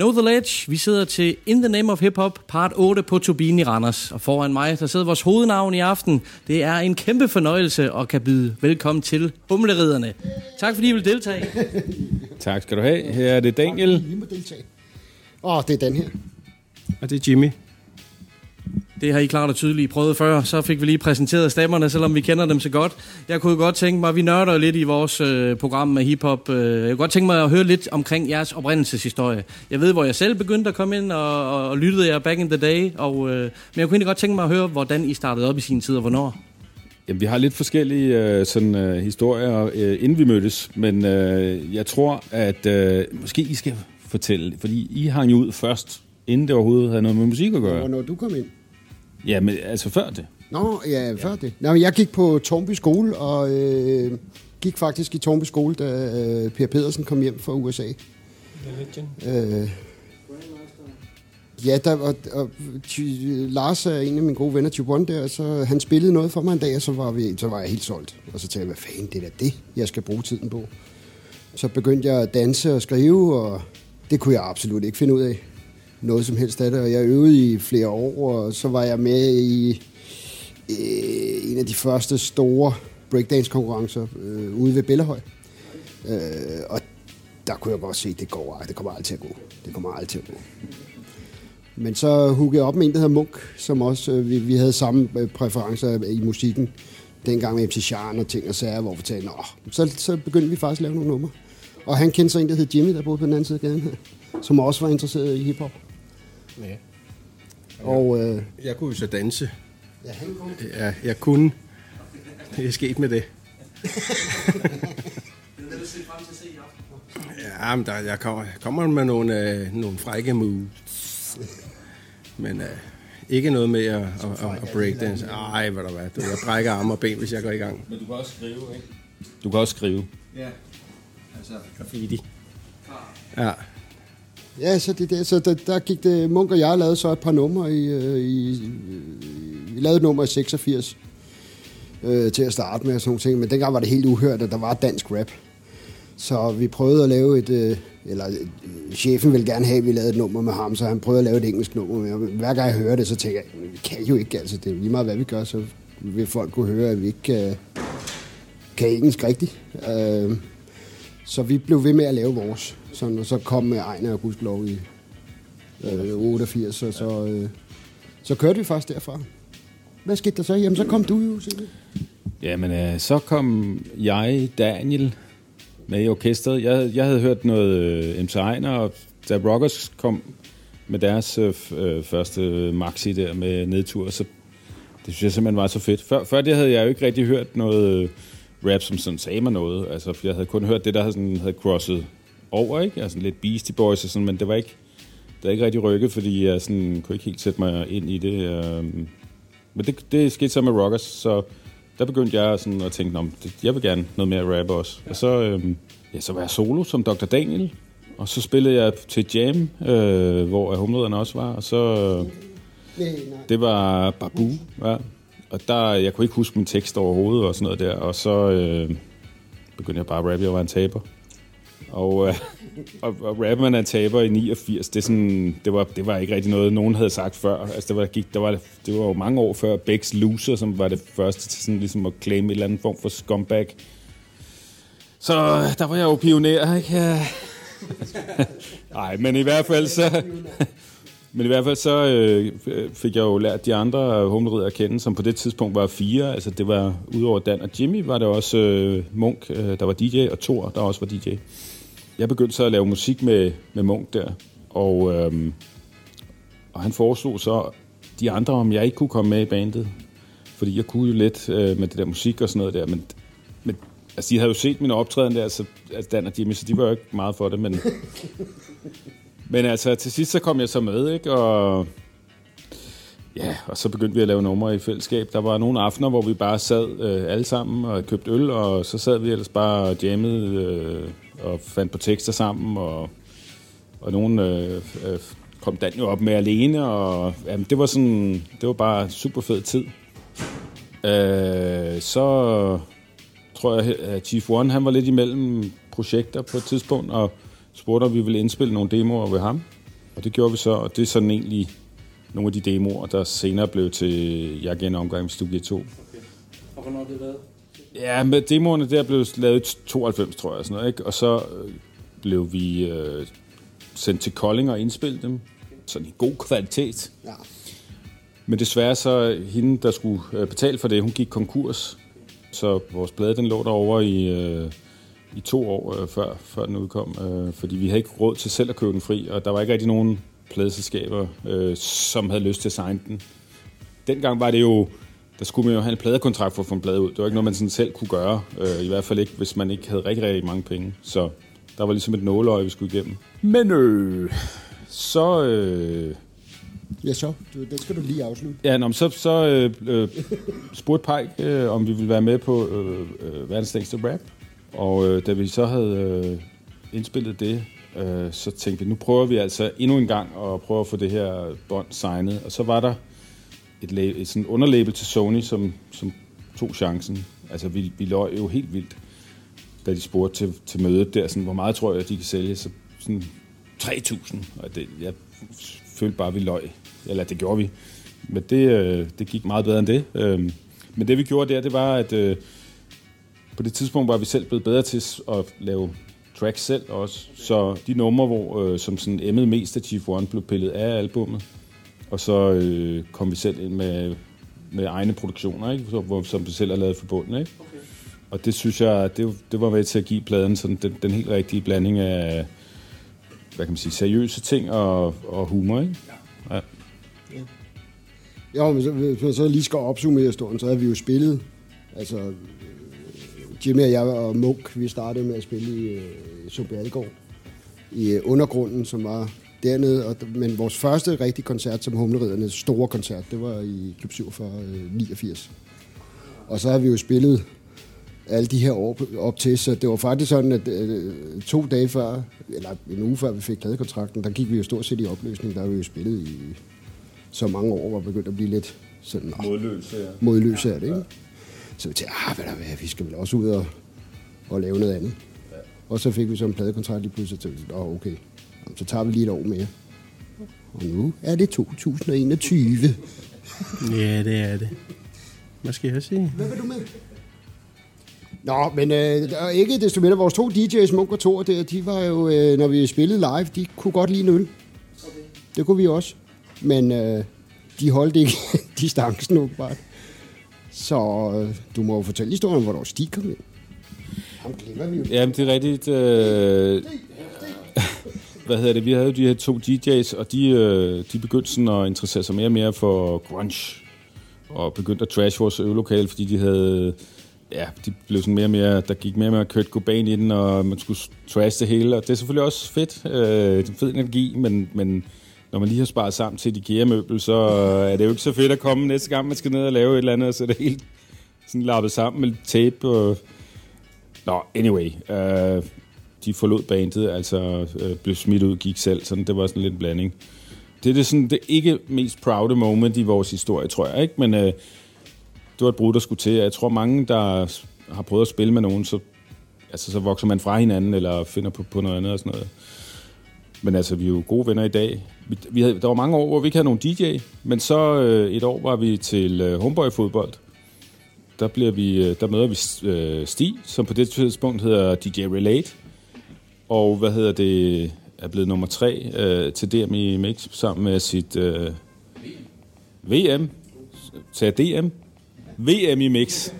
Know the Ledge. Vi sidder til In the Name of Hip Hop, part 8 på Turbinen i Randers. Og foran mig, der sidder vores hovednavn i aften. Det er en kæmpe fornøjelse at kan byde velkommen til Humleriderne. Tak fordi I vil deltage. *laughs* Tak skal du have. Her er det Daniel, Vi må deltage. Åh, det er den her. og det er Jimmy. Det har I klart og tydeligt prøvet før. Så fik vi lige præsenteret stemmerne, selvom vi kender dem så godt. Jeg kunne godt tænke mig, at vi nørder lidt i vores øh, program med hiphop. Øh, jeg kunne godt tænke mig at høre lidt omkring jeres oprindelseshistorie. Jeg ved, hvor jeg selv begyndte at komme ind og, og, og lyttede jer back in the day. Og, øh, men jeg kunne egentlig godt tænke mig at høre, hvordan I startede op i sin tid og hvornår. Jamen, vi har lidt forskellige øh, sådan, øh, historier, øh, inden vi mødtes, men øh, jeg tror, at øh, måske I skal fortælle, fordi I hang jo ud først, inden det overhovedet havde noget med musik at gøre. Hvornår du kom ind? Ja, men altså før det. Nå, ja, før det. Nå, men jeg gik på Tornby skole, og øh, gik faktisk i Tornby skole, da øh, Per Pedersen kom hjem fra USA. Øh, ja, der, og, og Ty- Lars er en af mine gode venner, Tubon der, så han spillede noget for mig en dag, og så var, vi, så var jeg helt solgt. Og så tænkte jeg, hvad fanden, det er det, jeg skal bruge tiden på. Så begyndte jeg at danse og skrive, og det kunne jeg absolut ikke finde ud af. Noget som helst af det, og jeg øvede i flere år, og så var jeg med i øh, en af de første store breakdance-konkurrencer øh, ude ved Bellehøj. Øh, og der kunne jeg godt se, at det går ej, det kommer aldrig til at gå. Det kommer aldrig til at gå. Men så huggede jeg op med en, der hedder Munk, som også, øh, vi, vi havde samme øh, præferencer i musikken. Dengang med MC Sharn og ting og sager, hvor vi talte, Nå, så, så begyndte vi faktisk at lave nogle numre. Og han kendte så en, der hed Jimmy, der boede på den anden side af gaden her, som også var interesseret i hiphop. Ja. Og øh, Jeg kunne jo så danse. ja, han kom. Ja, jeg kunne. Det er sket med det. *laughs* Ja, men der, jeg kommer, kommer med nogle, øh, nogle frække moves. Men øh, ikke noget med at, at, at, at breakdance. Ej, hvad der hvad. Du, jeg brækker arme og ben, hvis jeg går i gang. Men du kan også skrive, ikke? Du kan også skrive. Ja. Altså, graffiti. Ja. Ja, så, det, det, så der, der gik det, Munk og jeg lavede så et par numre i, øh, i, i vi lavede et nummer i 86 øh, til at starte med og sådan nogle ting, men dengang var det helt uhørt, at der var dansk rap. Så vi prøvede at lave et, øh, eller øh, chefen ville gerne have, at vi lavede et nummer med ham, så han prøvede at lave et engelsk nummer med ham. Hver gang jeg hører det, så tænker jeg, vi kan jo ikke, altså det er lige meget, hvad vi gør, så vil folk kunne høre, at vi ikke kan, kan engelsk rigtigt. Øh, så vi blev ved med at lave vores. Sådan, og så kom øh, Ejner og Gudskelov i øh, 88, og så, øh, så kørte vi faktisk derfra. Hvad skete der så? Jamen, så kom du jo, Silje. Jamen, øh, så kom jeg, Daniel, med i orkestret. Jeg, jeg havde hørt noget øh, MC Ejner, og da Rockers kom med deres øh, øh, første maxi der med nedtur, så det synes jeg simpelthen var så fedt. Før, før det havde jeg jo ikke rigtig hørt noget øh, rap, som sådan sagde mig noget. Altså, jeg havde kun hørt det, der havde, sådan, havde crosset over, ikke? Altså lidt Beastie Boys og sådan, men det var ikke, det var ikke rigtig rykket, fordi jeg sådan, kunne ikke helt sætte mig ind i det. Øh, men det, det skete så med Rockers, så der begyndte jeg sådan at tænke, "Nå, men det, jeg vil gerne noget mere rap også. Og så, øhm, ja, så var jeg solo som Dr. Daniel, og så spillede jeg til Jam, øh, hvor humlederne også var, og så, øh, det var Babu, ja. Og der, jeg kunne ikke huske min tekst overhovedet og sådan noget der, og så øh, begyndte jeg bare at rappe, jeg var en taber. Og, øh, *laughs* og, og rappe man er en taber i 89, det, er sådan, det, var, det var ikke rigtig noget, nogen havde sagt før. Altså, det, var, gik, der var, det var jo mange år før Becks Loser, som var det første til sådan, ligesom at claim en eller anden form for scumbag. Så øh, der var jeg jo pioner, ikke? *laughs* Nej, men i hvert fald så... Men i hvert fald så øh, fik jeg jo lært de andre humlerider at kende, som på det tidspunkt var fire. Altså det var, udover Dan og Jimmy, var det også øh, Munk, øh, der var DJ, og Thor, der også var DJ. Jeg begyndte så at lave musik med, med Munk der, og, øh, og han foreslog så de andre, om jeg ikke kunne komme med i bandet. Fordi jeg kunne jo lidt øh, med det der musik og sådan noget der, men, men altså, de havde jo set min optræden der, så, altså Dan og Jimmy, så de var jo ikke meget for det, men... *laughs* Men altså, til sidst så kom jeg så med, ikke? Og ja, og så begyndte vi at lave numre i fællesskab. Der var nogle aftener, hvor vi bare sad øh, alle sammen og købte øl, og så sad vi ellers bare og jammede øh, og fandt på tekster sammen, og, og nogen øh, øh, kom Dan jo op med alene, og jamen, det var sådan, det var bare super fed tid. Øh, så tror jeg, at Chief One, han var lidt imellem projekter på et tidspunkt, og spurgte, om vi ville indspille nogle demoer ved ham. Og det gjorde vi så, og det er sådan egentlig nogle af de demoer, der senere blev til Jeg igen omgang med Studie 2. Og hvornår det været? Ja, med demoerne der blev lavet i 92, tror jeg, sådan noget, ikke? og så øh, blev vi øh, sendt til Kolding og indspillet dem. Sådan i god kvalitet. Ja. Men desværre så hende, der skulle øh, betale for det, hun gik konkurs. Så vores plade, den lå derovre i, øh, i to år øh, før, før den udkom. Øh, fordi vi havde ikke råd til selv at købe den fri, og der var ikke rigtig nogen pladeselskaber, øh, som havde lyst til at signe den. Dengang var det jo der skulle man jo have en pladekontrakt for at få en plade ud. Det var ikke noget, man sådan selv kunne gøre. Øh, I hvert fald ikke, hvis man ikke havde rigtig, rigtig mange penge. Så der var ligesom et nåleøje, vi skulle igennem. Men øh, så... Øh, Ja, så. Den skal du lige afslutte. Ja, nå, så, så øh, øh, spurgte Pike, øh, om vi ville være med på øh, øh, verdens længste rap. Og øh, da vi så havde øh, indspillet det, øh, så tænkte vi, nu prøver vi altså endnu en gang at prøve at få det her bånd signet. Og så var der et, la- et sådan underlabel til Sony, som, som tog chancen. Altså, vi, vi løg jo helt vildt, da de spurgte til, til mødet der, sådan, hvor meget tror jeg, de kan sælge? Så sådan 3.000. Og det, jeg følte bare, at vi løg. Eller det gjorde vi. Men det, øh, det gik meget bedre end det. Øh, men det vi gjorde der, det var, at øh, på det tidspunkt var vi selv blevet bedre til at lave tracks selv også. Så de numre, hvor, øh, som sådan emmede mest af Chief One, blev pillet af albummet. Og så øh, kom vi selv ind med, med egne produktioner, ikke? Så, hvor, som vi selv har lavet for bunden. Ikke? Okay. Og det synes jeg, det, det var med til at give pladen sådan den, den helt rigtige blanding af hvad kan man sige, seriøse ting og, og humor. Ikke? Ja. Jo, men så, hvis man så lige skal opsummere historien, så har vi jo spillet, altså Jimmy og jeg og Munk, vi startede med at spille i øh, Algaard, i øh, undergrunden, som var dernede, og, men vores første rigtige koncert som Humleridernes store koncert, det var i Klub 47 øh, 89. Og så har vi jo spillet alle de her år op til, så det var faktisk sådan, at øh, to dage før, eller en uge før vi fik pladekontrakten, der gik vi jo stort set i opløsning, der har vi jo spillet i så mange år, var begyndt at blive lidt sådan, Modløse, ja. modløse af det, ikke? Så vi tænkte, ah, hvad der hvad, vi skal vel også ud og, og lave noget andet. Og så fik vi så en pladekontrakt lige pludselig, og tænkte, åh, okay, Jamen, så tager vi lige et år mere. Og nu er det 2021. Ja, det er det. Hvad skal jeg sige? Hvad vil du med? Nå, men øh, der er ikke desto mindre, vores to DJ's, Munk og Thor, der, de var jo, øh, når vi spillede live, de kunne godt lide en øl. Okay. Det kunne vi også. Men øh, de holdt ikke *laughs* distancen åbenbart. Så øh, du må jo fortælle historien, om, hvornår Stig kom ind. Ham glemmer vi jo. Jamen, det er rigtigt. Øh, *laughs* hvad hedder det? Vi havde jo de her to DJ's, og de, øh, de begyndte sådan at interessere sig mere og mere for grunge. Og begyndte at trash vores øvelokale, fordi de havde... Ja, de blev sådan mere og mere... Der gik mere og mere Kurt Cobain i den, og man skulle trash det hele. Og det er selvfølgelig også fedt. Øh, det er fed energi, men, men når man lige har sparet sammen til et IKEA-møbel, så øh, er det jo ikke så fedt at komme næste gang, man skal ned og lave et eller andet, og så er det helt sådan lappet sammen med tape og... Nå, anyway. Øh, de forlod bandet, altså øh, blev smidt ud, gik selv, sådan det var sådan lidt en blanding. Det er det, sådan, det ikke mest proude moment i vores historie, tror jeg, ikke? Men øh, det var et brud, der skulle til. Jeg tror, mange, der har prøvet at spille med nogen, så, altså, så vokser man fra hinanden, eller finder på, på noget andet og sådan noget. Men altså, vi er jo gode venner i dag. Vi, havde, der var mange år, hvor vi ikke havde nogen DJ, men så øh, et år var vi til øh, Homeboy-fodbold. Der, bliver vi, øh, der møder vi øh, Stig, som på det tidspunkt hedder DJ Relate. Og hvad hedder det, er blevet nummer tre øh, til DM i Mix sammen med sit øh, VM. Til DM. VM i Mix.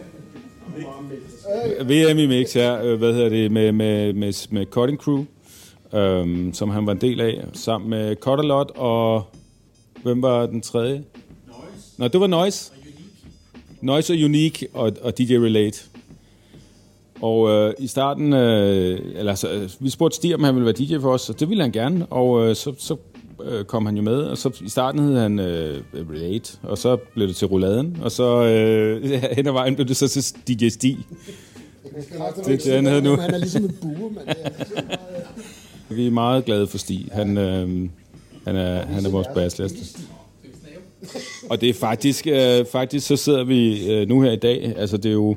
VM i Mix, ja. Øh, hvad hedder det, med, med, med, med Cutting Crew, øhm, som han var en del af, sammen med Cutterlot og... Hvem var den tredje? Noise. Nå, det var Noise. Noise og Unique og, og DJ Relate. Og øh, i starten, øh, eller så, øh, vi spurgte Stig, om han ville være DJ for os, og det ville han gerne, og øh, så, så øh, kom han jo med, og så i starten hed han øh, Relate, og så blev det til Rouladen, og så øh, *laughs* hen ad vejen blev det så til DJ Stig. Det det, han hedder nu. Han er ligesom en bue, mand. *laughs* Vi er meget glade for Stig. Han, øh, han, er, han er vores basslæster. Og det er faktisk, øh, faktisk så sidder vi øh, nu her i dag, altså det er jo,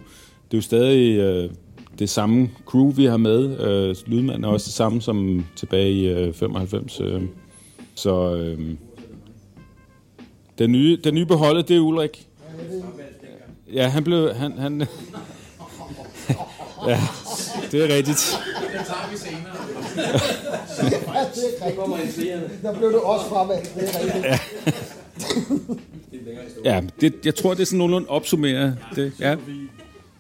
det er jo stadig øh, det samme crew, vi har med. Øh, Lydmanden er også det samme som tilbage i øh, 95. Øh. Så øh, den, nye, den nye beholdet, det er Ulrik. Ja, han blev... Han, han, *laughs* ja, det er rigtigt. Den tager vi senere. Der blev du også fravalgt, det er rigtigt. Ja, det, jeg tror, det er sådan nogenlunde opsummeret. Det, ja.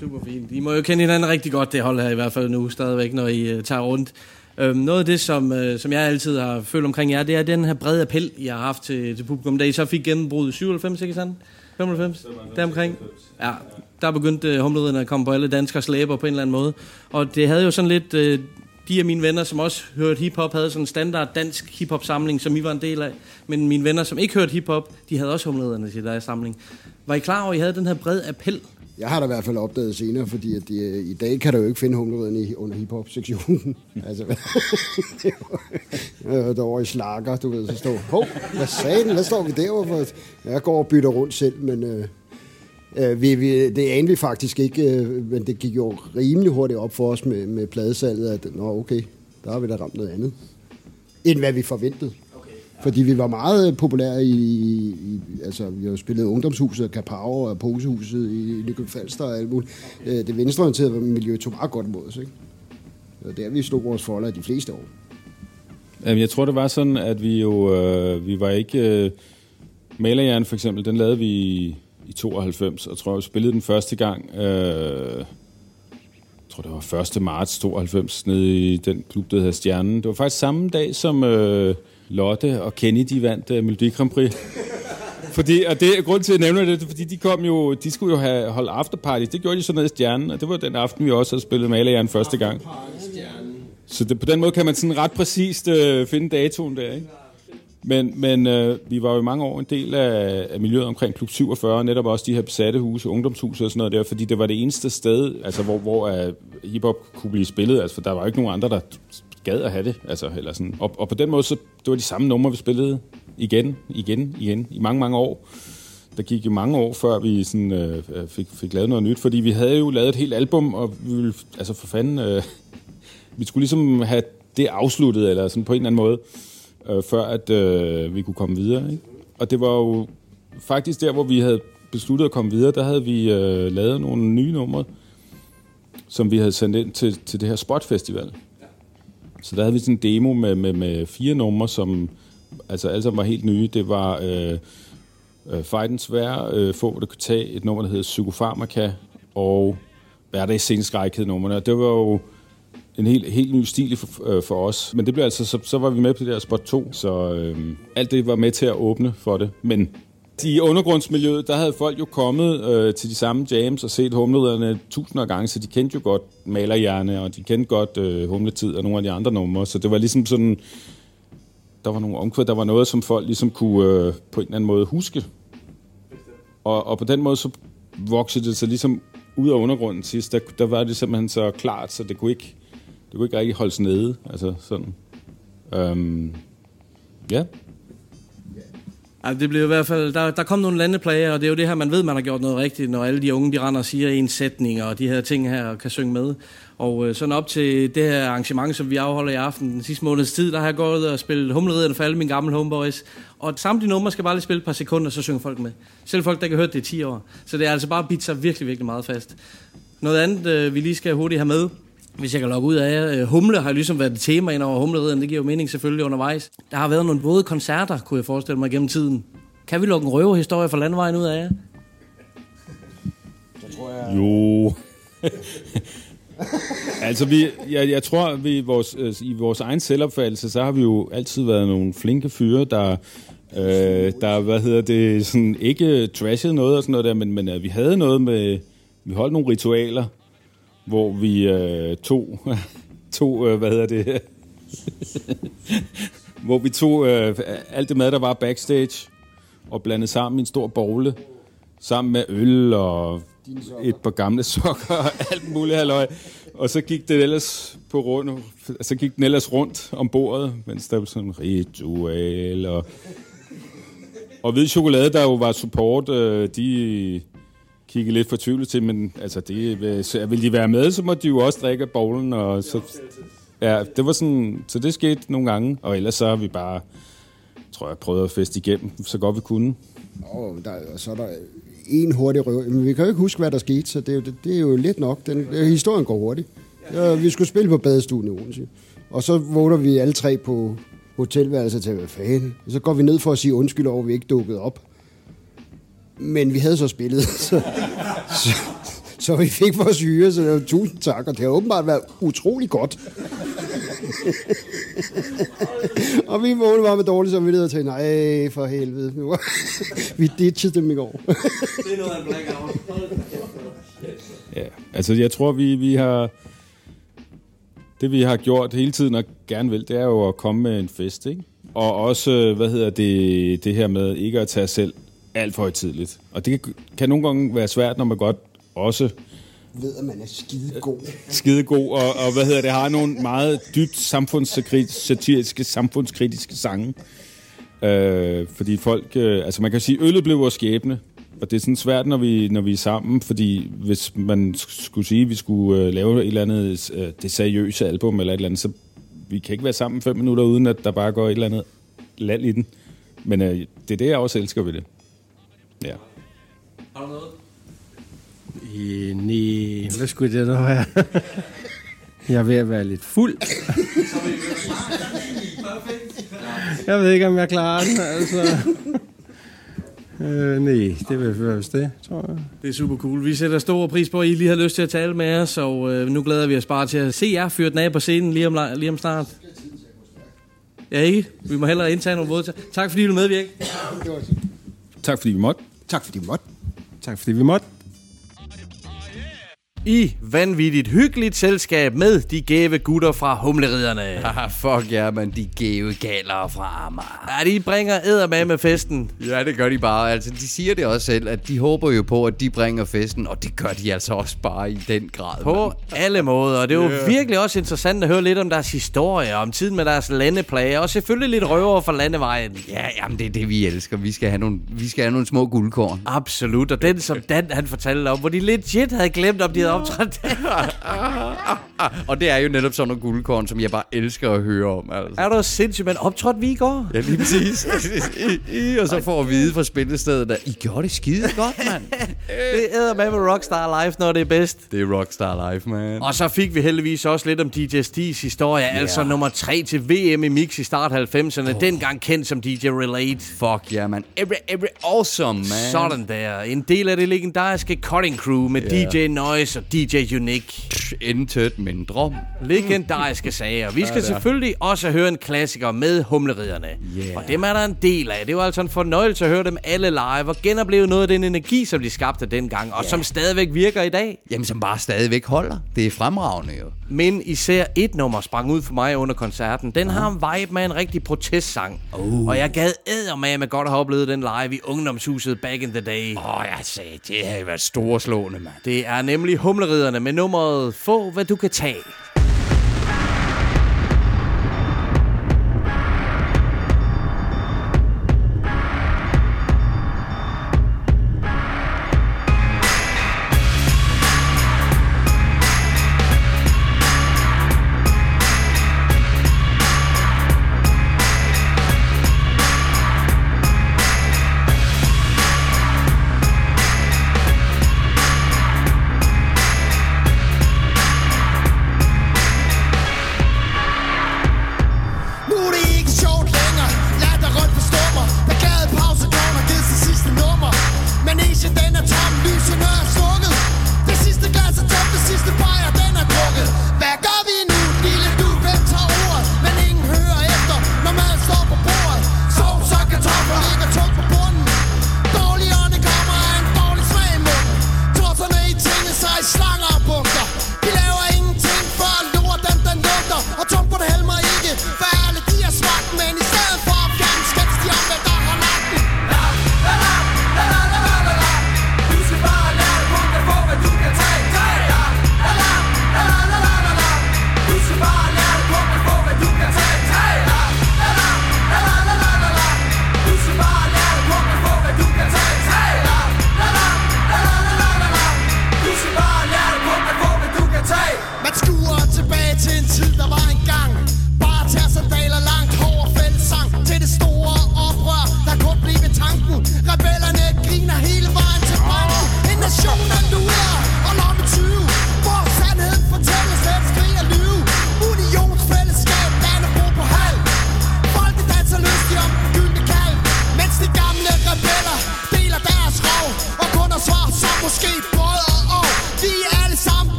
Super fint. I må jo kende hinanden rigtig godt, det hold her i hvert fald nu, stadigvæk, når I uh, tager rundt. Øhm, noget af det, som, uh, som jeg altid har følt omkring jer, det er den her brede appel, I har haft til, til publikum, da I så fik gennembrud i 97, ikke sandt? 95? Deromkring? Ja, der begyndte uh, at komme på alle danskers læber på en eller anden måde. Og det havde jo sådan lidt... Uh, de af mine venner, som også hørte hiphop, havde sådan en standard dansk hiphop samling, som I var en del af. Men mine venner, som ikke hørte hiphop, de havde også humleriderne til deres samling. Var I klar over, at I havde den her bred appel? Jeg har da i hvert fald opdaget senere, fordi at de, i dag kan du jo ikke finde humleriden i, under hiphop-sektionen. *laughs* altså, det var, øh, derovre i slakker, du ved, så stod, hov, hvad sagde den? Hvad står vi derovre for? Jeg går og bytter rundt selv, men øh, øh, vi, vi, det anede vi faktisk ikke, øh, men det gik jo rimelig hurtigt op for os med, med pladesalget, at nå okay, der har vi da ramt noget andet, end hvad vi forventede. Fordi vi var meget populære i, i altså vi har jo spillet Ungdomshuset, Kapau og Posehuset i Nykøbing Falster og alt muligt. Øh, Det venstreorienterede miljø tog meget godt mod os, ikke? Det var der, vi slog vores folder de fleste år. Jamen, jeg tror, det var sådan, at vi jo, øh, vi var ikke... Øh, Malerjern for eksempel, den lavede vi i, i 92, og tror, vi spillede den første gang, øh, jeg tror, det var 1. marts 92, nede i den klub, der hedder Stjernen. Det var faktisk samme dag, som øh, Lotte og Kenny, de vandt øh, Melodi Grand Prix. *laughs* Fordi, og det er grund til, at jeg nævner det, fordi de kom jo, de skulle jo have holdt afterparty. Det gjorde de så nede i Stjernen, og det var den aften, vi også havde spillet Malerjern første gang. Så det, på den måde kan man sådan ret præcist øh, finde datoen der, ikke? Men, men øh, vi var jo i mange år en del af, af miljøet omkring Klub 47, netop også de her besatte huse, ungdomshuse og sådan noget der, fordi det var det eneste sted, altså, hvor, hvor uh, hiphop kunne blive spillet, altså, for der var jo ikke nogen andre, der gad at have det. Altså, eller sådan. Og, og på den måde, så det var de samme numre, vi spillede igen, igen, igen, i mange, mange år. Der gik jo mange år, før vi sådan, øh, øh fik, fik lavet noget nyt, fordi vi havde jo lavet et helt album, og vi ville, altså for fanden, øh, vi skulle ligesom have det afsluttet, eller sådan på en eller anden måde, øh, før at øh, vi kunne komme videre. Ikke? Og det var jo faktisk der, hvor vi havde besluttet at komme videre, der havde vi øh, lavet nogle nye numre, som vi havde sendt ind til, til det her Spotfestival. Så der havde vi sådan en demo med, med, med fire numre, som altså alle sammen var helt nye. Det var øh, øh, Vær, øh, Få, hvor du tage et nummer, der hedder Psykofarmaka, og Hverdag Sceneskræk hed numrene. Og det var jo en helt, helt ny stil for, øh, for os. Men det blev altså, så, så var vi med på det der spot 2, så øh, alt det var med til at åbne for det. Men i undergrundsmiljøet, der havde folk jo kommet øh, til de samme jams og set humlederne tusinder af gange, så de kendte jo godt Malerhjerne, og de kendte godt øh, Humletid og nogle af de andre numre. Så det var ligesom sådan, der var nogle omkvæd, der var noget, som folk ligesom kunne øh, på en eller anden måde huske. Og, og på den måde så voksede det så ligesom ud af undergrunden sidst, der, der var det simpelthen så klart, så det kunne ikke, det kunne ikke rigtig holdes nede. Altså sådan. Øhm, ja. Altså, det blev i hvert fald, der, der kom nogle landeplager, og det er jo det her, man ved, man har gjort noget rigtigt, når alle de unge, de render og siger en sætning, og de her ting her, og kan synge med. Og øh, sådan op til det her arrangement, som vi afholder i aften, den sidste måneds tid, der har jeg gået og spillet Humleriderne for alle mine gamle homeboys. Og samtlige numre skal bare lige spille et par sekunder, så synger folk med. Selv folk, der ikke har hørt det i 10 år. Så det er altså bare bidt sig virkelig, virkelig meget fast. Noget andet, øh, vi lige skal hurtigt have med, hvis jeg kan logge ud af. Øh, Humle har ligesom været et tema ind over humleridderne. Det giver jo mening selvfølgelig undervejs. Der har været nogle våde koncerter, kunne jeg forestille mig, gennem tiden. Kan vi lukke en røverhistorie fra landvejen ud af jer? Jo. *laughs* altså, vi, jeg, jeg tror, vi i vores, øh, i vores egen selvopfattelse, så har vi jo altid været nogle flinke fyre, der, øh, der hvad hedder det, sådan, ikke trashede noget og sådan noget der, men, men øh, vi havde noget med, vi holdt nogle ritualer, hvor vi øh, tog, *laughs* tog øh, hvad hedder det, *laughs* hvor vi tog øh, alt det mad, der var backstage, og blandede sammen i en stor bogle, sammen med øl og et par gamle *laughs* sokker og alt muligt halløj. Og så gik det ellers på rundt, så gik den ellers rundt om bordet, mens der var sådan en ritual og... Og hvid chokolade, der jo var support, øh, de kigge lidt fortvivlet til, men altså, det, øh, vil de være med, så må de jo også drikke af bowlen, og så... Ja, det var sådan, så det skete nogle gange, og ellers så har vi bare, tror jeg, prøvet at feste igennem, så godt vi kunne. Og, der, og så er der en hurtig røv. Men vi kan jo ikke huske, hvad der skete, så det er jo, det, det er jo lidt nok. Den, historien går hurtigt. Ja, vi skulle spille på badestuen i Odense. Og så vågner vi alle tre på hotelværelset til, hvad fanden? Så går vi ned for at sige undskyld over, at vi ikke dukkede op. Men vi havde så spillet, *laughs* så, så, så vi fik vores hyre, så det var tusind tak, og det har åbenbart været utrolig godt. *laughs* og vi vågnede bare med dårlig samvittighed og tænkte, nej, for helvede. Nu var- *laughs* vi ditchede dem i går. Det er noget af en blackout. Ja, altså jeg tror, vi, vi har... Det vi har gjort hele tiden og gerne vil, det er jo at komme med en fest, ikke? Og også, hvad hedder det, det her med ikke at tage sig selv alt for højtidligt. Og det kan, kan nogle gange være svært, når man godt også ved, at man er skide god. *laughs* skide god, og, og hvad hedder det, har nogle meget dybt samfundssatiriske, samfundskritiske sange. Øh, fordi folk, øh, altså man kan sige, øllet blev vores skæbne, og det er sådan svært, når vi, når vi er sammen, fordi hvis man skulle sige, at vi skulle øh, lave et eller andet, øh, det seriøse album eller et eller andet, så vi kan ikke være sammen fem minutter, uden at der bare går et eller andet land i den. Men øh, det er det, jeg også elsker ved det. Ja. Har du noget? Øh, nej, hvad skulle det da være? Jeg er ved at være lidt fuld. Jeg ved ikke, om jeg klarer den, altså. Øh, nej, det vil være det, tror jeg. Det er super cool. Vi sætter stor pris på, at I lige har lyst til at tale med os, og øh, nu glæder vi os bare til at se jer fyre den af på scenen lige om, lige om snart. Ja, ikke? Vi må hellere indtage nogle våde. Tak fordi du medvirker. Tak fordi vi måtte. Tak fordi vi måtte. Tak fordi vi måtte. I vanvittigt hyggeligt selskab med de gæve gutter fra Humleriderne. *laughs* Haha, fuck ja, man, de gave galere fra Amager. Ja, de bringer æder med festen. Ja, det gør de bare. Altså, de siger det også selv, at de håber jo på, at de bringer festen, og det gør de altså også bare i den grad. På mand. alle måder. Og det er jo Ja. virkelig også interessant at høre lidt om deres historie, om tiden med deres landeplager, og selvfølgelig lidt røver fra landevejen. Ja, jamen, det er det, vi elsker. Vi skal have nogle, vi skal have nogle små guldkorn. Absolut, og den som Dan han fortalte om, hvor de legit havde glemt, om de havde optrådt. *laughs* og det er jo netop sådan nogle guldkorn, som jeg bare elsker at høre om. Altså. er du sindssygt, men optrådte vi i går? Ja, lige præcis. *laughs* og så får at vide fra spillestedet, at I gjorde det skide godt, mand. *laughs* Det æder med med Rockstar Live, når det er bedst. Det er Rockstar Life, man. Og så fik vi heldigvis også lidt om DJ Stis historie, yeah. altså nummer 3 til VM i Mix i start 90'erne, oh. dengang kendt som DJ Relate. Fuck ja, yeah, man. Every, every awesome, man. Sådan der. En del af det legendariske Cutting Crew med Ja. DJ Noise og DJ Unique. Intet mindre. Legendariske sager. Vi skal Ja, selvfølgelig også høre en klassiker med humleriderne. Yeah. Og dem er der en del af. Det var altså en fornøjelse at høre dem alle live og genopleve noget af den energi, som de skabte dengang, og som stadigvæk virker i dag. Jamen, som bare stadigvæk holder. Det er fremragende jo. Men især et nummer sprang ud for mig under koncerten. Den har en vibe med en rigtig protestsang. Uh. Og jeg gad æder med godt at have oplevet den live i ungdomshuset back in the day. Åh, oh, jeg sagde, det havde været storslående, mand. Det er nemlig Humleriderne med nummeret Få hvad du kan tage.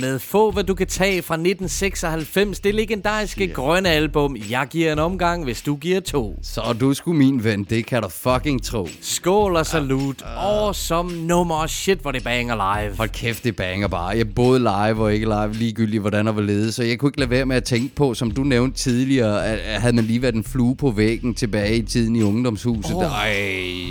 Med Få, hvad du kan tage fra 1996. Det legendariske yeah. grønne album. Jeg giver en omgang, hvis du giver to. Så du sgu min ven, det kan du fucking tro. Skål og salut. Awesome nummer. Shit, hvor det banger live. Hold kæft, det banger bare. Jeg både live og ikke live, ligegyldigt hvordan og hvorledes. Så jeg kunne ikke lade være med at tænke på, som du nævnte tidligere, at havde man lige været en flue på væggen tilbage i tiden i ungdomshuset. Oh. Ej,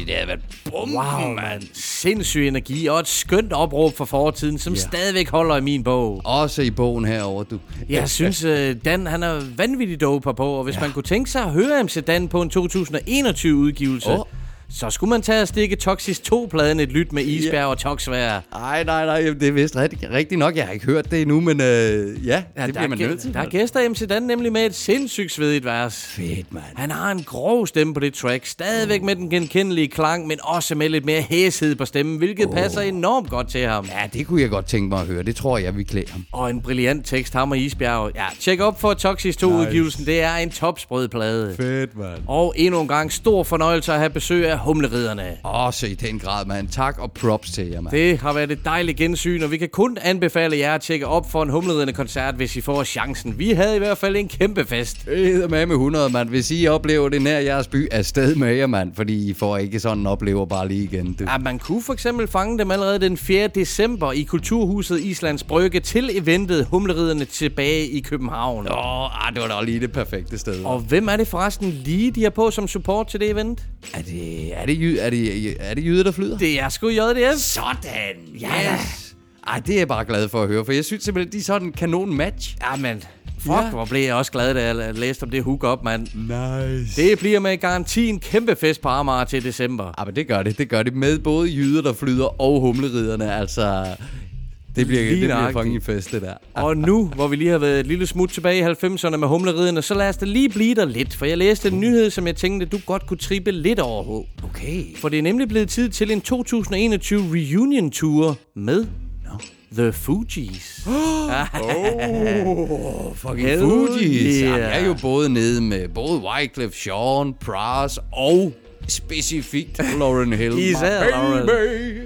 det havde været bum, Wow, mand. Sindssyg energi og et skønt opråb for fortiden, som Ja. stadigvæk holder i min bog. Også i bogen herover du. Jeg synes, øh, Dan han er vanvittigt dope på, og hvis ja. man kunne tænke sig at høre MC Dan på en 2021-udgivelse, Åh. oh. Så skulle man tage og stikke Toxis 2-pladen et lyt med Isbjerg og Toxvær. Ej, nej, nej, det er vist rigtig, rigtig nok. Jeg har ikke hørt det endnu, men øh, ja, ja, det bliver man nødt til. der er gæster MC Dan nemlig med et sindssygt svedigt vers. Fedt, mand. Han har en grov stemme på det track, stadigvæk med den genkendelige klang, men også med lidt mere hæshed på stemmen, hvilket oh. passer enormt godt til ham. Ja, det kunne jeg godt tænke mig at høre. Det tror jeg, vi klæder ham. Og en brilliant tekst, ham og Isbjerg. Ja, tjek op for Toxis 2-udgivelsen. Det er en topsprød plade. Fedt, mand. Og endnu en gang stor fornøjelse at have besøg af humleriderne. Også i den grad, mand. Tak og props til jer, mand. Det har været et dejligt gensyn, og vi kan kun anbefale jer at tjekke op for en humleridende koncert, hvis I får chancen. Vi havde i hvert fald en kæmpe fest. Det med med 100, mand. Hvis I oplever det nær jeres by, er sted med jer, mand. Fordi I får ikke sådan en oplever bare lige igen. Du. Ja, man kunne for eksempel fange dem allerede den 4. december i Kulturhuset Islands Brygge til eventet Humleriderne tilbage i København. Åh, ah, det var da lige det perfekte sted. Og hvem er det forresten lige, de har på som support til det event? Er det, er det, er det, er det jyder, der flyder? Det er sgu JDF. Sådan, ja da. Ej, det er jeg bare glad for at høre, for jeg synes simpelthen, de er sådan en kanon match. Ja, men fuck, ja. hvor blev jeg også glad, da jeg læste om det hook op, mand. Nice. Det bliver med garanti en kæmpe fest på Amager til december. Ja, men det gør det. Det gør det med både jyder, der flyder, og humleriderne. Altså, det bliver, det Lige bliver nøjagtigt. fucking fest, det der. Og nu, hvor vi lige har været et lille smut tilbage i 90'erne med humleriderne, så lad os da lige blive der lidt. For jeg læste en nyhed, som jeg tænkte, du godt kunne trippe lidt over H. Okay. For det er nemlig blevet tid til en 2021 reunion tour med The Fugees. *gasps* Oh, fucking Hell Fugees. yeah. Jeg er jo både nede med både Wyclef Sean, Pras og specifikt Lauren Hill. Især baby.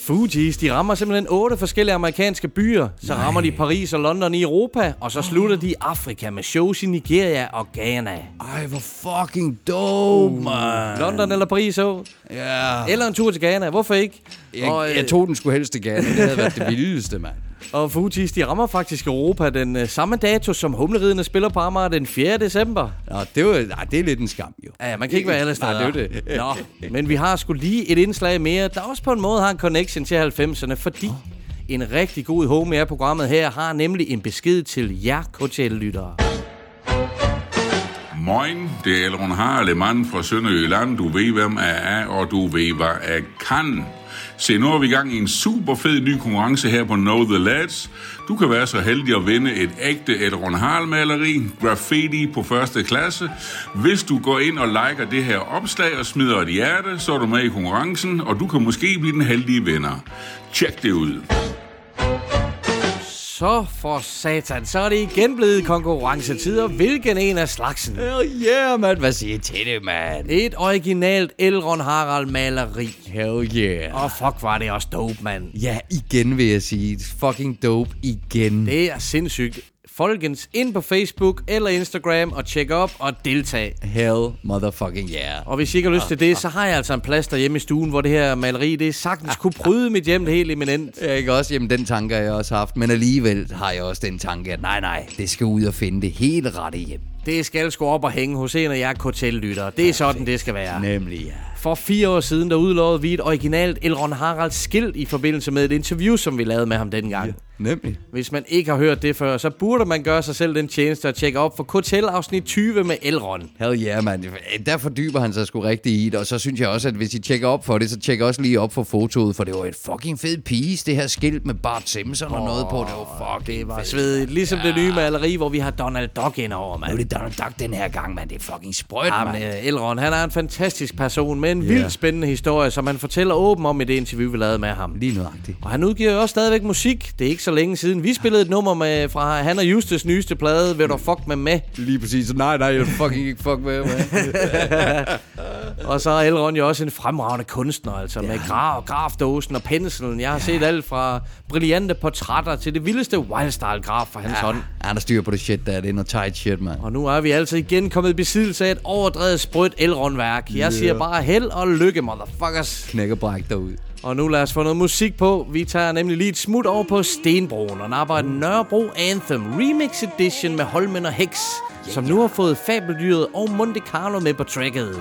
Fugees, de rammer simpelthen otte forskellige amerikanske byer. Så Nej. rammer de Paris og London i Europa, og så slutter de i Afrika med shows i Nigeria og Ghana. Ej, hvor fucking dope, man. London eller Paris, så. Ja. Eller en tur til Ghana, hvorfor ikke? Jeg, og, øh, jeg tog den sgu helst til Ghana. Det havde været det vildeste, mand. *laughs* og Fugees, de rammer faktisk Europa den øh, samme dato, som Humleriderne spiller på Amager den 4. december. Nå, det, var, nej, det er lidt en skam, jo. Ja, man kan ikke være alle steder. Nej, det er det. Nå, *laughs* men vi har sgu lige et indslag mere, der også på en måde har en connection til 90'erne, fordi en rigtig god home af programmet her har nemlig en besked til jer KTL-lyttere. Moin, det er Elrond Harlemann fra Sønderjylland. Du ved, hvem jeg er, og du ved, hvad jeg kan. Se, nu er vi i gang i en super fed ny konkurrence her på Know The Lads. Du kan være så heldig at vinde et ægte Elrond Harl maleri, graffiti på første klasse. Hvis du går ind og liker det her opslag og smider et hjerte, så er du med i konkurrencen, og du kan måske blive den heldige vinder. Tjek det ud. Så for satan, så er det igen blevet konkurrencetider. Hvilken en af slagsen? Hell yeah, mand. Hvad siger I til det, mand? Et originalt Elrond Harald maleri. Hell yeah. Og fuck, var det også dope, mand. Ja, igen vil jeg sige. Fucking dope igen. Det er sindssygt. Folkens, ind på Facebook eller Instagram og tjek op og deltag. Hell motherfucking yeah. Og hvis I ikke har lyst til det, så har jeg altså en plads derhjemme i stuen, hvor det her maleri, det sagtens kunne bryde mit hjem helt eminent. Ja, ikke også? Jamen, den tanke har jeg også haft. Men alligevel har jeg også den tanke, at nej, nej, det skal ud og finde det helt rette hjem. Det skal sgu op og hænge hos en af jer KTL-lyttere. Det er sådan, det skal være. Nemlig, ja. For fire år siden, der udlovede vi et originalt Elron Harald skilt i forbindelse med et interview, som vi lavede med ham dengang. Ja, nemlig. Hvis man ikke har hørt det før, så burde man gøre sig selv den tjeneste at tjekke op for Kotel afsnit 20 med Elron. Hell yeah, man. Der fordyber han sig sgu rigtig i det, og så synes jeg også, at hvis I tjekker op for det, så tjekker også lige op for fotoet, for det var et fucking fed piece, det her skilt med Bart Simpson og noget på. Det var fucking Det var svedigt. Ligesom ja. det nye maleri, hvor vi har Donald Duck indover, mand. Nu er det Donald Duck den her gang, man. Det er fucking sprøjt, Ja, mand. øh, Elron, han er en fantastisk person med en yeah. vildt spændende historie, som han fortæller åben om i det interview, vi lavede med ham. Lige nøjagtigt. Og han udgiver jo også stadigvæk musik. Det er ikke så længe siden. Vi spillede et nummer med, fra han og Justus nyeste plade, Vil du fuck med med? Lige præcis. Nej, nej, jeg fucking ikke fuck med, *laughs* og så er Elron jo også en fremragende kunstner, altså ja. med graf, grafdåsen og penslen. Jeg har ja. set alt fra brillante portrætter til det vildeste wildstyle-graf fra hans Ja, hånd. Han har styr på det shit der. Det er noget tight shit, man. Og nu er vi altså igen kommet i besiddelse af et overdrevet sprødt Elron-værk. Jeg Ja. siger bare held og lykke, motherfuckers. Knæk og bræk derud. Og nu lad os få noget musik på. Vi tager nemlig lige et smut over på Stenbroen og napper et Nørrebro Anthem Remix Edition med Holmen og Hex, som nu har fået Fabeldyret og Monte Carlo med på tracket.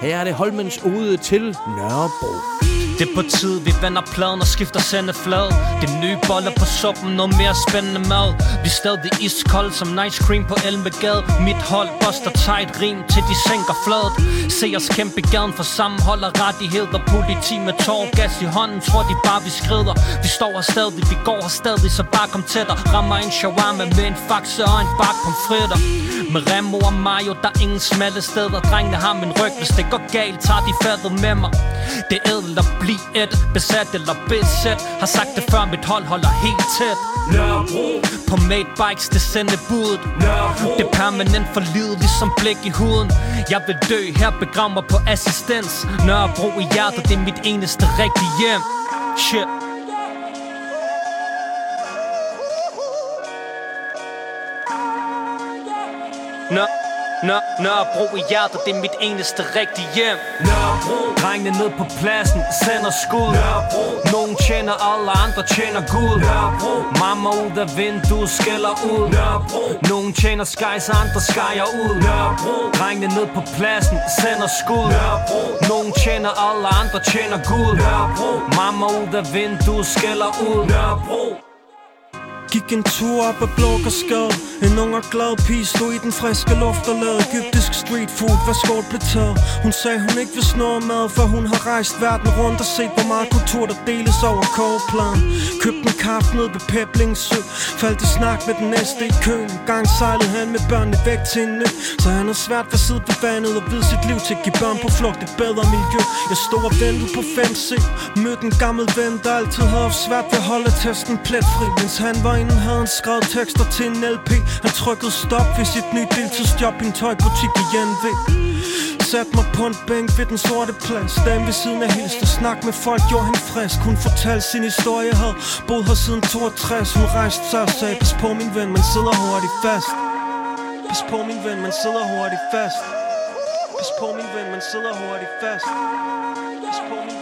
Her er det Holmens ode til Nørrebro. Det er på tid, vi vender pladen og skifter sendeflad. Det er nye boller på suppen, noget mere spændende mad. Vi er stadig iskold som nice cream på Elmegade. Mit hold buster tight rim til de sænker fladet. Se os kæmpe gaden for sammenhold og rettigheder. Politi med tårgas i hånden, tror de bare vi skrider. Vi står her stadig, vi går her stadig, så bare kom tættere. Rammer en shawarma med en faxe og en bak pomfritter. Med Remo og Mayo, der er ingen smalle steder. Drengene har min ryg, hvis det går galt, tager de fadet med mig. Det er ædelt at blive et besat eller besæt Har sagt det før, mit hold holder helt tæt. Nørrebro. På made bikes, det sender budet. Nørrebro. Det er permanent for livet, ligesom blæk i huden. Jeg vil dø, her begrav mig på assistens. Nørrebro i hjertet, det er mit eneste rigtige hjem. Shit. Nå, nå, Nørrebro i hjertet, det er mit eneste rigtige hjem. Nørrebro Drengene ned på pladsen, sender skud. Nørrebro Nogen tjener, alle andre tjener Gud Nørrebro Mamma ud af vinduet, skælder ud. Nørrebro Nogen tjener skies, andre skyer ud. Nørrebro Drengene ned på pladsen, sender skud. Nørrebro Nogen tjener, alle andre tjener Gud Nørrebro Mamma ud af vinduet, skælder ud. Nørrebro Gik en tur op ad Blågårdsgade. En ung og glad pige stod i den friske luft og lavede egyptisk street food Hvad skål blev taget. Hun sagde hun ikke vil snå mad For hun har rejst verden rundt og set hvor meget kultur der deles over kogepladen. Købte en kaffe ned ved Peblings Sø. Faldt i snak med den næste i køen. En gang sejlede han med børnene væk til en ø. Så han har svært ved at sidde på vandet Og vide sit liv til at give børn på flugt et bedre miljø. Jeg stod og ventede på 5C Mødte en gammel ven der altid havde haft svært ved at holde testen pletfri Mens han var inden havde han skrevet tekster til en LP Han trykkede stop ved sit nye deltidsjob i en tøjbutik i NV Sat mig på en bænk ved den sorte plads. Dame ved siden af hilste snak med folk gjorde hende frisk. Hun fortalte sin historie, havde boet her siden 62 Hun rejste sig og sagde, pas på min ven, man sidder hurtigt fast. Pas på min ven, man sidder hurtigt fast. Pas på min ven, man sidder hurtigt fast. Pas på min ven,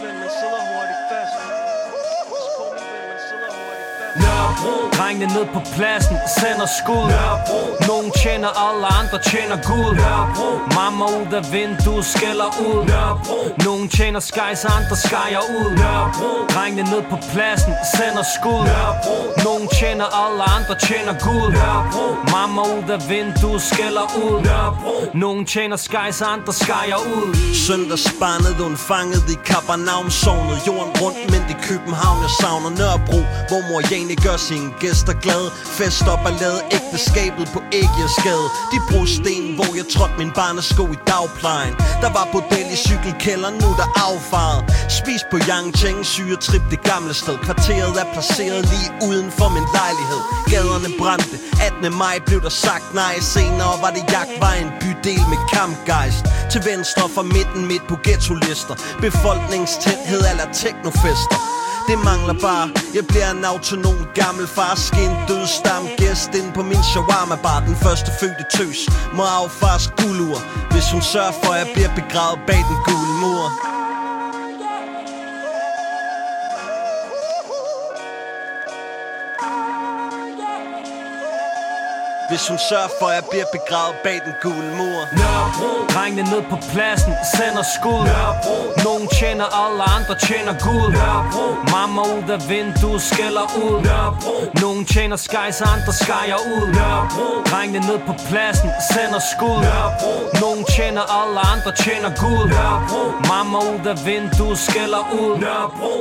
Drengene ned på pladsen, sender skud. Nørrebro Nogen tjener, alle andre tjener guld. Nørrebro Mamma ud af vinduet, skælder ud. Nørrebro Nogen tjener skies, andre skyer ud. Nørrebro Drengene ned på pladsen, sender skud. Nørrebro Nogen tjener, alle andre tjener guld. Nørrebro Mamma ud af vinduet, skælder ud. Nørrebro Nogen tjener skies, andre skyer ud. Søndagsbarnet undfanget i Kappernavn Sovnet Jorden rundt, men i København Jeg savner Nørrebro, hvor mor Jane gør sine gæster glad. Fest op og lade ægteskabet på Ægjesgade De brosten, hvor jeg trådte min barnesko i dagplejen. Der var bordel i cykelkælderen, nu der affaret. Spis på Yangcheng, syre trip det gamle sted. Kvarteret er placeret lige uden for min lejlighed. Gaderne brændte, 18. maj blev der sagt nej. Senere var det jagtvejen, bydel med kampgejst. Til venstre for midten midt på ghetto-lister. Befolkningstæthed eller teknofester det mangler bare. Jeg bliver en autonom gammel far. Skin død stam gæst ind på min shawarma bar. Den første fødte tøs. Må affars guldur. Hvis hun sørger for at jeg bliver begravet bag den gule mur. Hvis hun sørger for, at jeg bliver begravet bag den gule mur. Nørrebro. Drengene ned på pladsen sender skud. Nørrebro. Nogen tjener alle andre tjener Gud Nørrebro. Mamma ud af vinduet skælder ud. Nørrebro. Nogen tjener skejs andre skejer ud. Nørrebro. Drengene ned på pladsen sender skud. Nørrebro. Nogen tjener alle andre tjener Gud Nørrebro. Mamma ud af vinduet skælder ud. Nørrebro.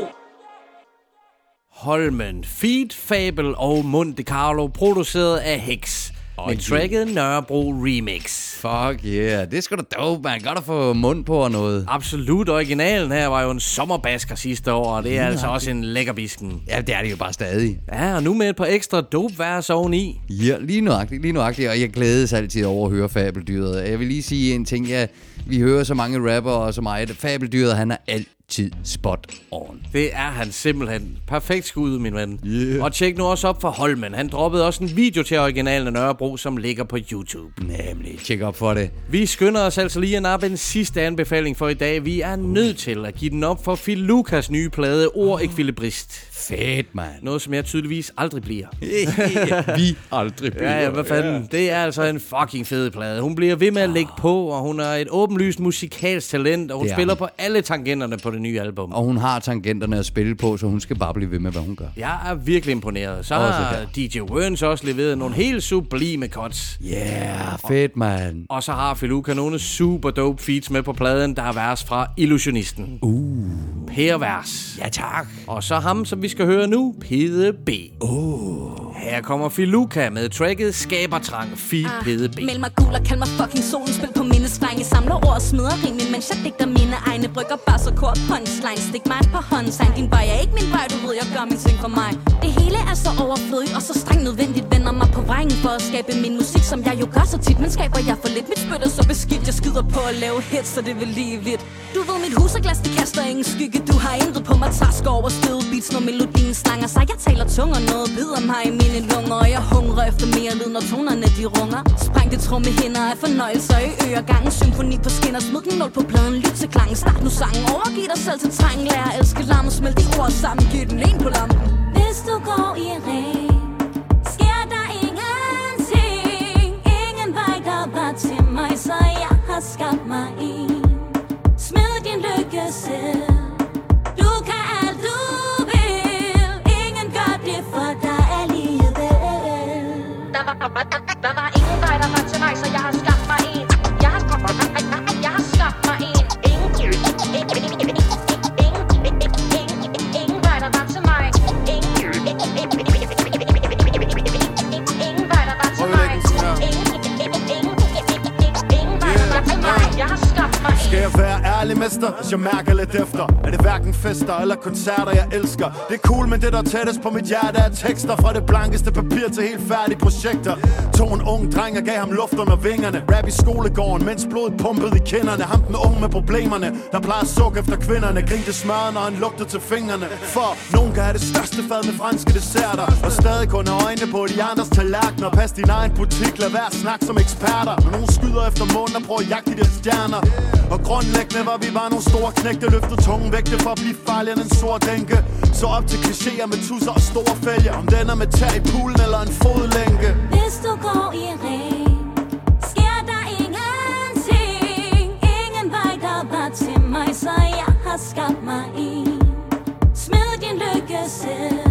Holmen, Feed, Fabel og Monte Carlo, produceret af Hex. Med yeah. tracket Nørrebro Remix. Fuck yeah, det sgu da dope, man. Godt at få mund på og noget. Absolut, originalen her var jo en sommerbasker sidste år, og det er Ja, altså også en lækkerbisken. Ja, det er det jo bare stadig. Ja, og nu med et par ekstra dope vers oveni. Ja, lige nuagtigt, lige nuagtigt. Og jeg glædes altid over at høre fabeldyret. Jeg vil lige sige en ting. Ja, vi hører så mange rapper og så meget. Fabeldyret, han er altid spot on. Det er han simpelthen. Perfekt skud, min ven. Yeah. Og tjek nu også op for Holmen. Han droppede også en video til originalen af Nørrebro, som ligger på YouTube. Nemlig, tjek op for det. Vi skynder os altså lige at nappe en sidste anbefaling for i dag. Vi er nødt til at give den op for Phil Lukas nye plade, Ord Ekvilibrist. Fedt, mand. Noget, som jeg tydeligvis aldrig bliver. *laughs* vi aldrig bliver. Ja, ja, hvad fanden. Det er altså en fucking fed plade. Hun bliver ved med at lægge på, og hun er et åbenlyst musikalsk talent, og hun er spiller på alle tangenterne på det nye album. Og hun har tangenterne at spille på, så hun skal bare blive ved med, hvad hun gør. Jeg er virkelig imponeret. Så Også har her. DJ Werns også leveret nogle helt sublime cuts. Yeah, fedt, mand. Og så har Filuka nogle super dope feats med på pladen, der er vers fra Illusionisten. Uh. Per Vers. Ja, tak. Og så ham, som vi skal høre nu, Pede B. Oh. Her kommer Filuka med tracket Skabertrang, Feed Pede B. Meld mig gul og kald mig fucking solen Spil på mindesvang samler ord og smider rim Mens jeg digter mine egne brygger Bare så kort punchline. Stik mig på håndsign Din vej er ikke min vej, du ved jeg gør min ting for mig. Det hele er så overflødigt og så strengt nødvendigt. Vender mig på vejen for at skabe min musik Som jeg jo gør så tit. Men skaber jeg for lidt Mit spyt er så beskidt Jeg skider på at lave hits Så det vil lige vidt. Du ved mit hus er glas, det kaster ingen skygge. Du har intet på mig Task over støde beats Når melodien slanger sig. Jeg taler tung og noget bider mig i mine lunger Og jeg hungrer efter mere lyd Når tonerne de runger. Sprængte tromme hænder af fornøjelser i ører Gangen symfoni på skinner Smid den nul på pladen Lyt til klangen. Start nu sangen Overgiv dig selv til trængen Lær at elske lammen Smelt de ord sammen. Giv den en på lampen Hvis du går i ring Sker der ingenting. Ingen vej der var til mig Så jeg har skabt mig en. Smid din lykke selv. Du kan alt du vil. Ingen gør det for dig alligevel. Der var, der var ingen vej der var til mig Så jeg har jeg ærlig, mester, hvis jeg mærker lidt efter. Er det hverken fester eller koncerter, jeg elsker? Det er cool, men det der tættest på mit hjerte er tekster Fra det blankeste papir til helt færdige projekter. Tog en ung dreng og gav ham luft under vingerne. Rap i skolegården, mens blodet pumpede i kinderne. Ham den unge med problemerne, der plejer at sukke efter kvinderne. Grinte smør, når han lugtede til fingrene. For nogen kan have det største fad med franske desserter. Og stadig kun have øjnene på de andres tallerkener. Pas din egen butik, lad være snak som eksperter. Når nogen skyder efter munden og prøver at jagte de der stjerner. Og grundlæggende var vi bare nogle store knægte Løftede tungen vægte for at blive farligere end en sort dænke. Så op til klichéer med tusser og store fælge. Om den er med tær i poolen eller en fodlænke. Hvis du går i ring Sker der ingenting. Ingen vej der var til mig Så jeg har skabt mig i Smid din lykke selv.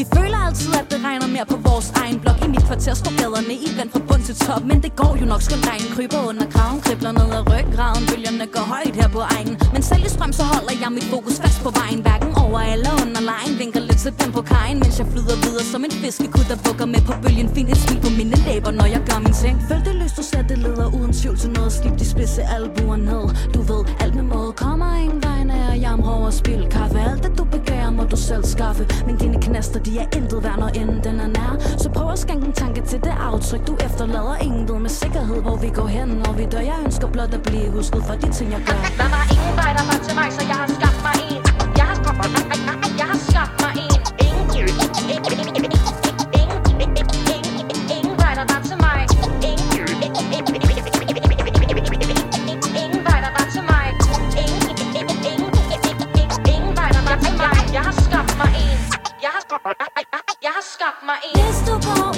Vi føler altid, at det regner mere på vores egen blok. I mit kvarter står gaderne i vand fra bund til top. Men det går jo nok, skønt regn kryber under kraven Kribler ned ad ryggraden, bølgerne går højt her på egen Men selv i strøm, så holder jeg mit fokus fast på vejen. Hverken over eller under lejen Vinker lidt til dem på kajen, mens jeg flyder videre som en fiskekud Der bukker med på bølgen Find et smil på mine læber, når jeg gør min ting. Følg det lyst, du ser det leder uden tvivl til noget Slip. De spidse albuer ned. Du ved, alt med måde kommer ingen vej Når jeg jamrer over spil. Kaffe, alt det du begærer, må du selv skaffe. Men dine knaster, de er intet værd, når enden den er nær. Så prøv at skænke en tanke til det aftryk Du efterlader. Ingen ved med sikkerhed Hvor vi går hen, når vi dør. Jeg ønsker blot at blive husket for de ting, jeg gør. Der var ingen vej, der var til mig, så jeg har skabt mig en. Jeg har skabt mig en. Ingen, ingen, der var mig. Ingen, ingen vej, der var mig. Ingen, ingen vej, der var mig. Jeg har skabt mig en. Jeg har, jeg har skabt mig. Hvis du går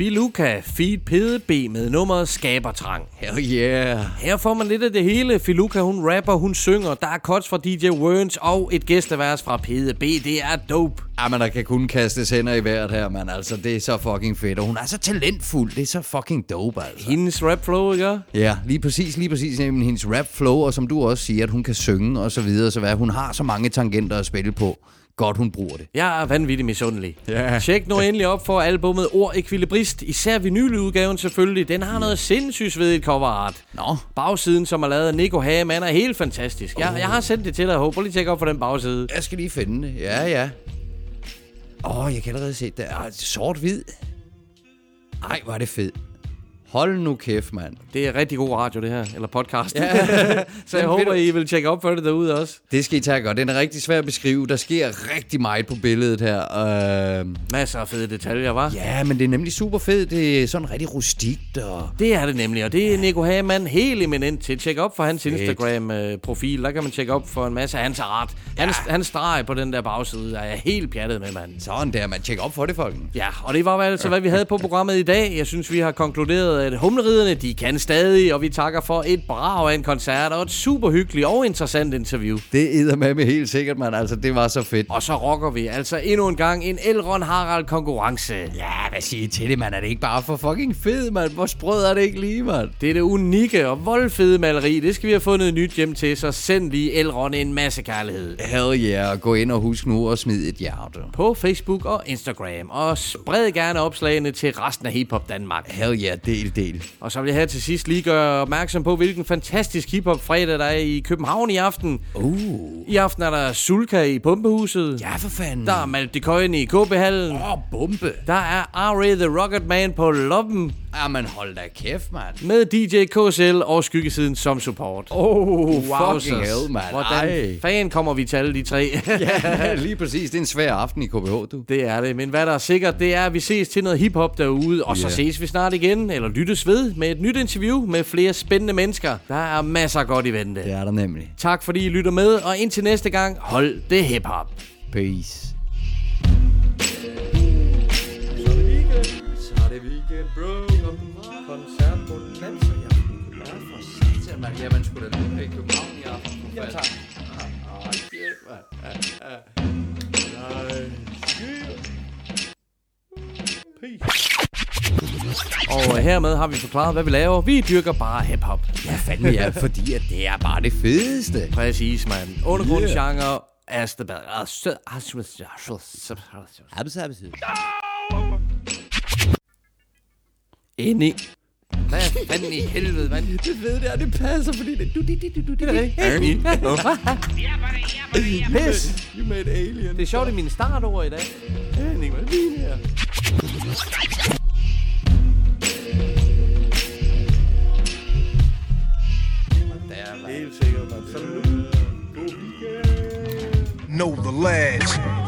Filuka, Feed PDB med nummeret Skabertrang. Hell yeah. Her får man lidt af det hele. Filuka, hun rapper, hun synger. Der er cuts fra DJ Werns og et gæstevers fra PDB. Det er dope. Jamen, der kan kun kastes hænder i vejret her, men altså, det er så fucking fedt. Og hun er så talentfuld. Det er så fucking dope, altså. Hendes rap flow, ikke? Ja, lige præcis, lige præcis. Jamen, hendes rap flow, og som du også siger, at hun kan synge og så videre, så hvad. Hun har så mange tangenter at spille på. Godt, hun bruger det. Jeg er vanvittig misundelig. Ja. Tjek nu endelig op for albumet Ord Equilibrist. Især vinyludgaven selvfølgelig. Den har noget sindssygt ved et cover art. Nå. Bagsiden, som er lavet af Nico Hagemann, er helt fantastisk. Jeg, jeg har sendt det til dig. Håber lige tjekke op for den bagside. Jeg skal lige finde det. Ja, ja. Åh, oh, jeg kan allerede se det. Ah, Sort-hvid. Ej, hvor er det fedt. Hold nu kæft, mand. Det er rigtig god radio, det her. Eller podcast. Ja. *laughs* Så jeg håber, I vil tjekke op for det derude også. Det skal I tage godt. Den er rigtig svær at beskrive. Der sker rigtig meget på billedet her. Uh... Masser af fede detaljer, var. Ja, men det er nemlig super fedt. Det er sådan rigtig rustikt. Og... Det er det nemlig, og det er Nico Hagemann helt eminent til. Tjek op for hans. Instagram-profil. Der kan man tjekke op for en masse af hans art. Hans, hans streg på den der bagside er jeg helt pjattet med, mand. Sådan der, man. Tjek op for det, folk. Ja, og det var altså, hvad vi havde på programmet i dag. Jeg synes, vi har konkluderet, at humleriderne, de kan stadig, og vi takker for et brag af en koncert og et super hyggeligt og interessant interview. Det er med med helt sikkert, mand. Altså, det var så fedt. Og så rocker vi altså endnu en gang en Elron Harald konkurrence. Ja, hvad siger I til det, mand? Er det ikke bare for fucking fed, mand? Hvor sprød er det ikke lige, mand? Det er det unikke og voldfede maleri. Det skal vi have fundet et nyt hjem til, så send lige Elron en masse kærlighed. Hell yeah. Gå ind og husk nu at smide et hjerte. På Facebook og Instagram. Og spred gerne opslagene til resten af Hip Hop Danmark. Hell yeah, del, del. Og så vil jeg her til sidst lige gøre opmærksom på, hvilken fantastisk hiphop fredag der er i København i aften. Uh. I aften er der Sulka i Pumpehuset. Ja, for fanden. Der er Malte Køjen i KB-hallen. Åh, oh, bombe. Der er R.A. The Rocket Man på Loppen. Jamen, hold da kæft, mand. Med DJ KSL og skyggesiden som support. Oh, Wow, fucking hell, mand. Hvordan Ej. fan kommer vi til alle de tre? *laughs* ja, lige præcis. Det er en svær aften i KBH, du. Det er det, men hvad der er sikkert, det er, at vi ses til noget hiphop derude, og så Ja. ses vi snart igen, eller lyttes ved med et nyt interview med flere spændende mennesker. Der er masser godt i vente. Det er der nemlig. Tak fordi I lytter med, og indtil næste gang, hold det hiphop. Peace. Og øh, hermed har vi forklaret, hvad vi laver. Vi dyrker bare hiphop. Ja, fandme ja, fordi at det er bare det fedeste. Præcis, mand. Undergrundsgenre as the best. Enig. Hvad fanden i helvede, mand? *laughs* Det ved det, det passer, fordi det... Du, du, du, du, det, det, Pis! You made alien. Det er sjovt, det er mine startord i dag. Henning, hvad er det her? Helt sikkert, man. Know the lads.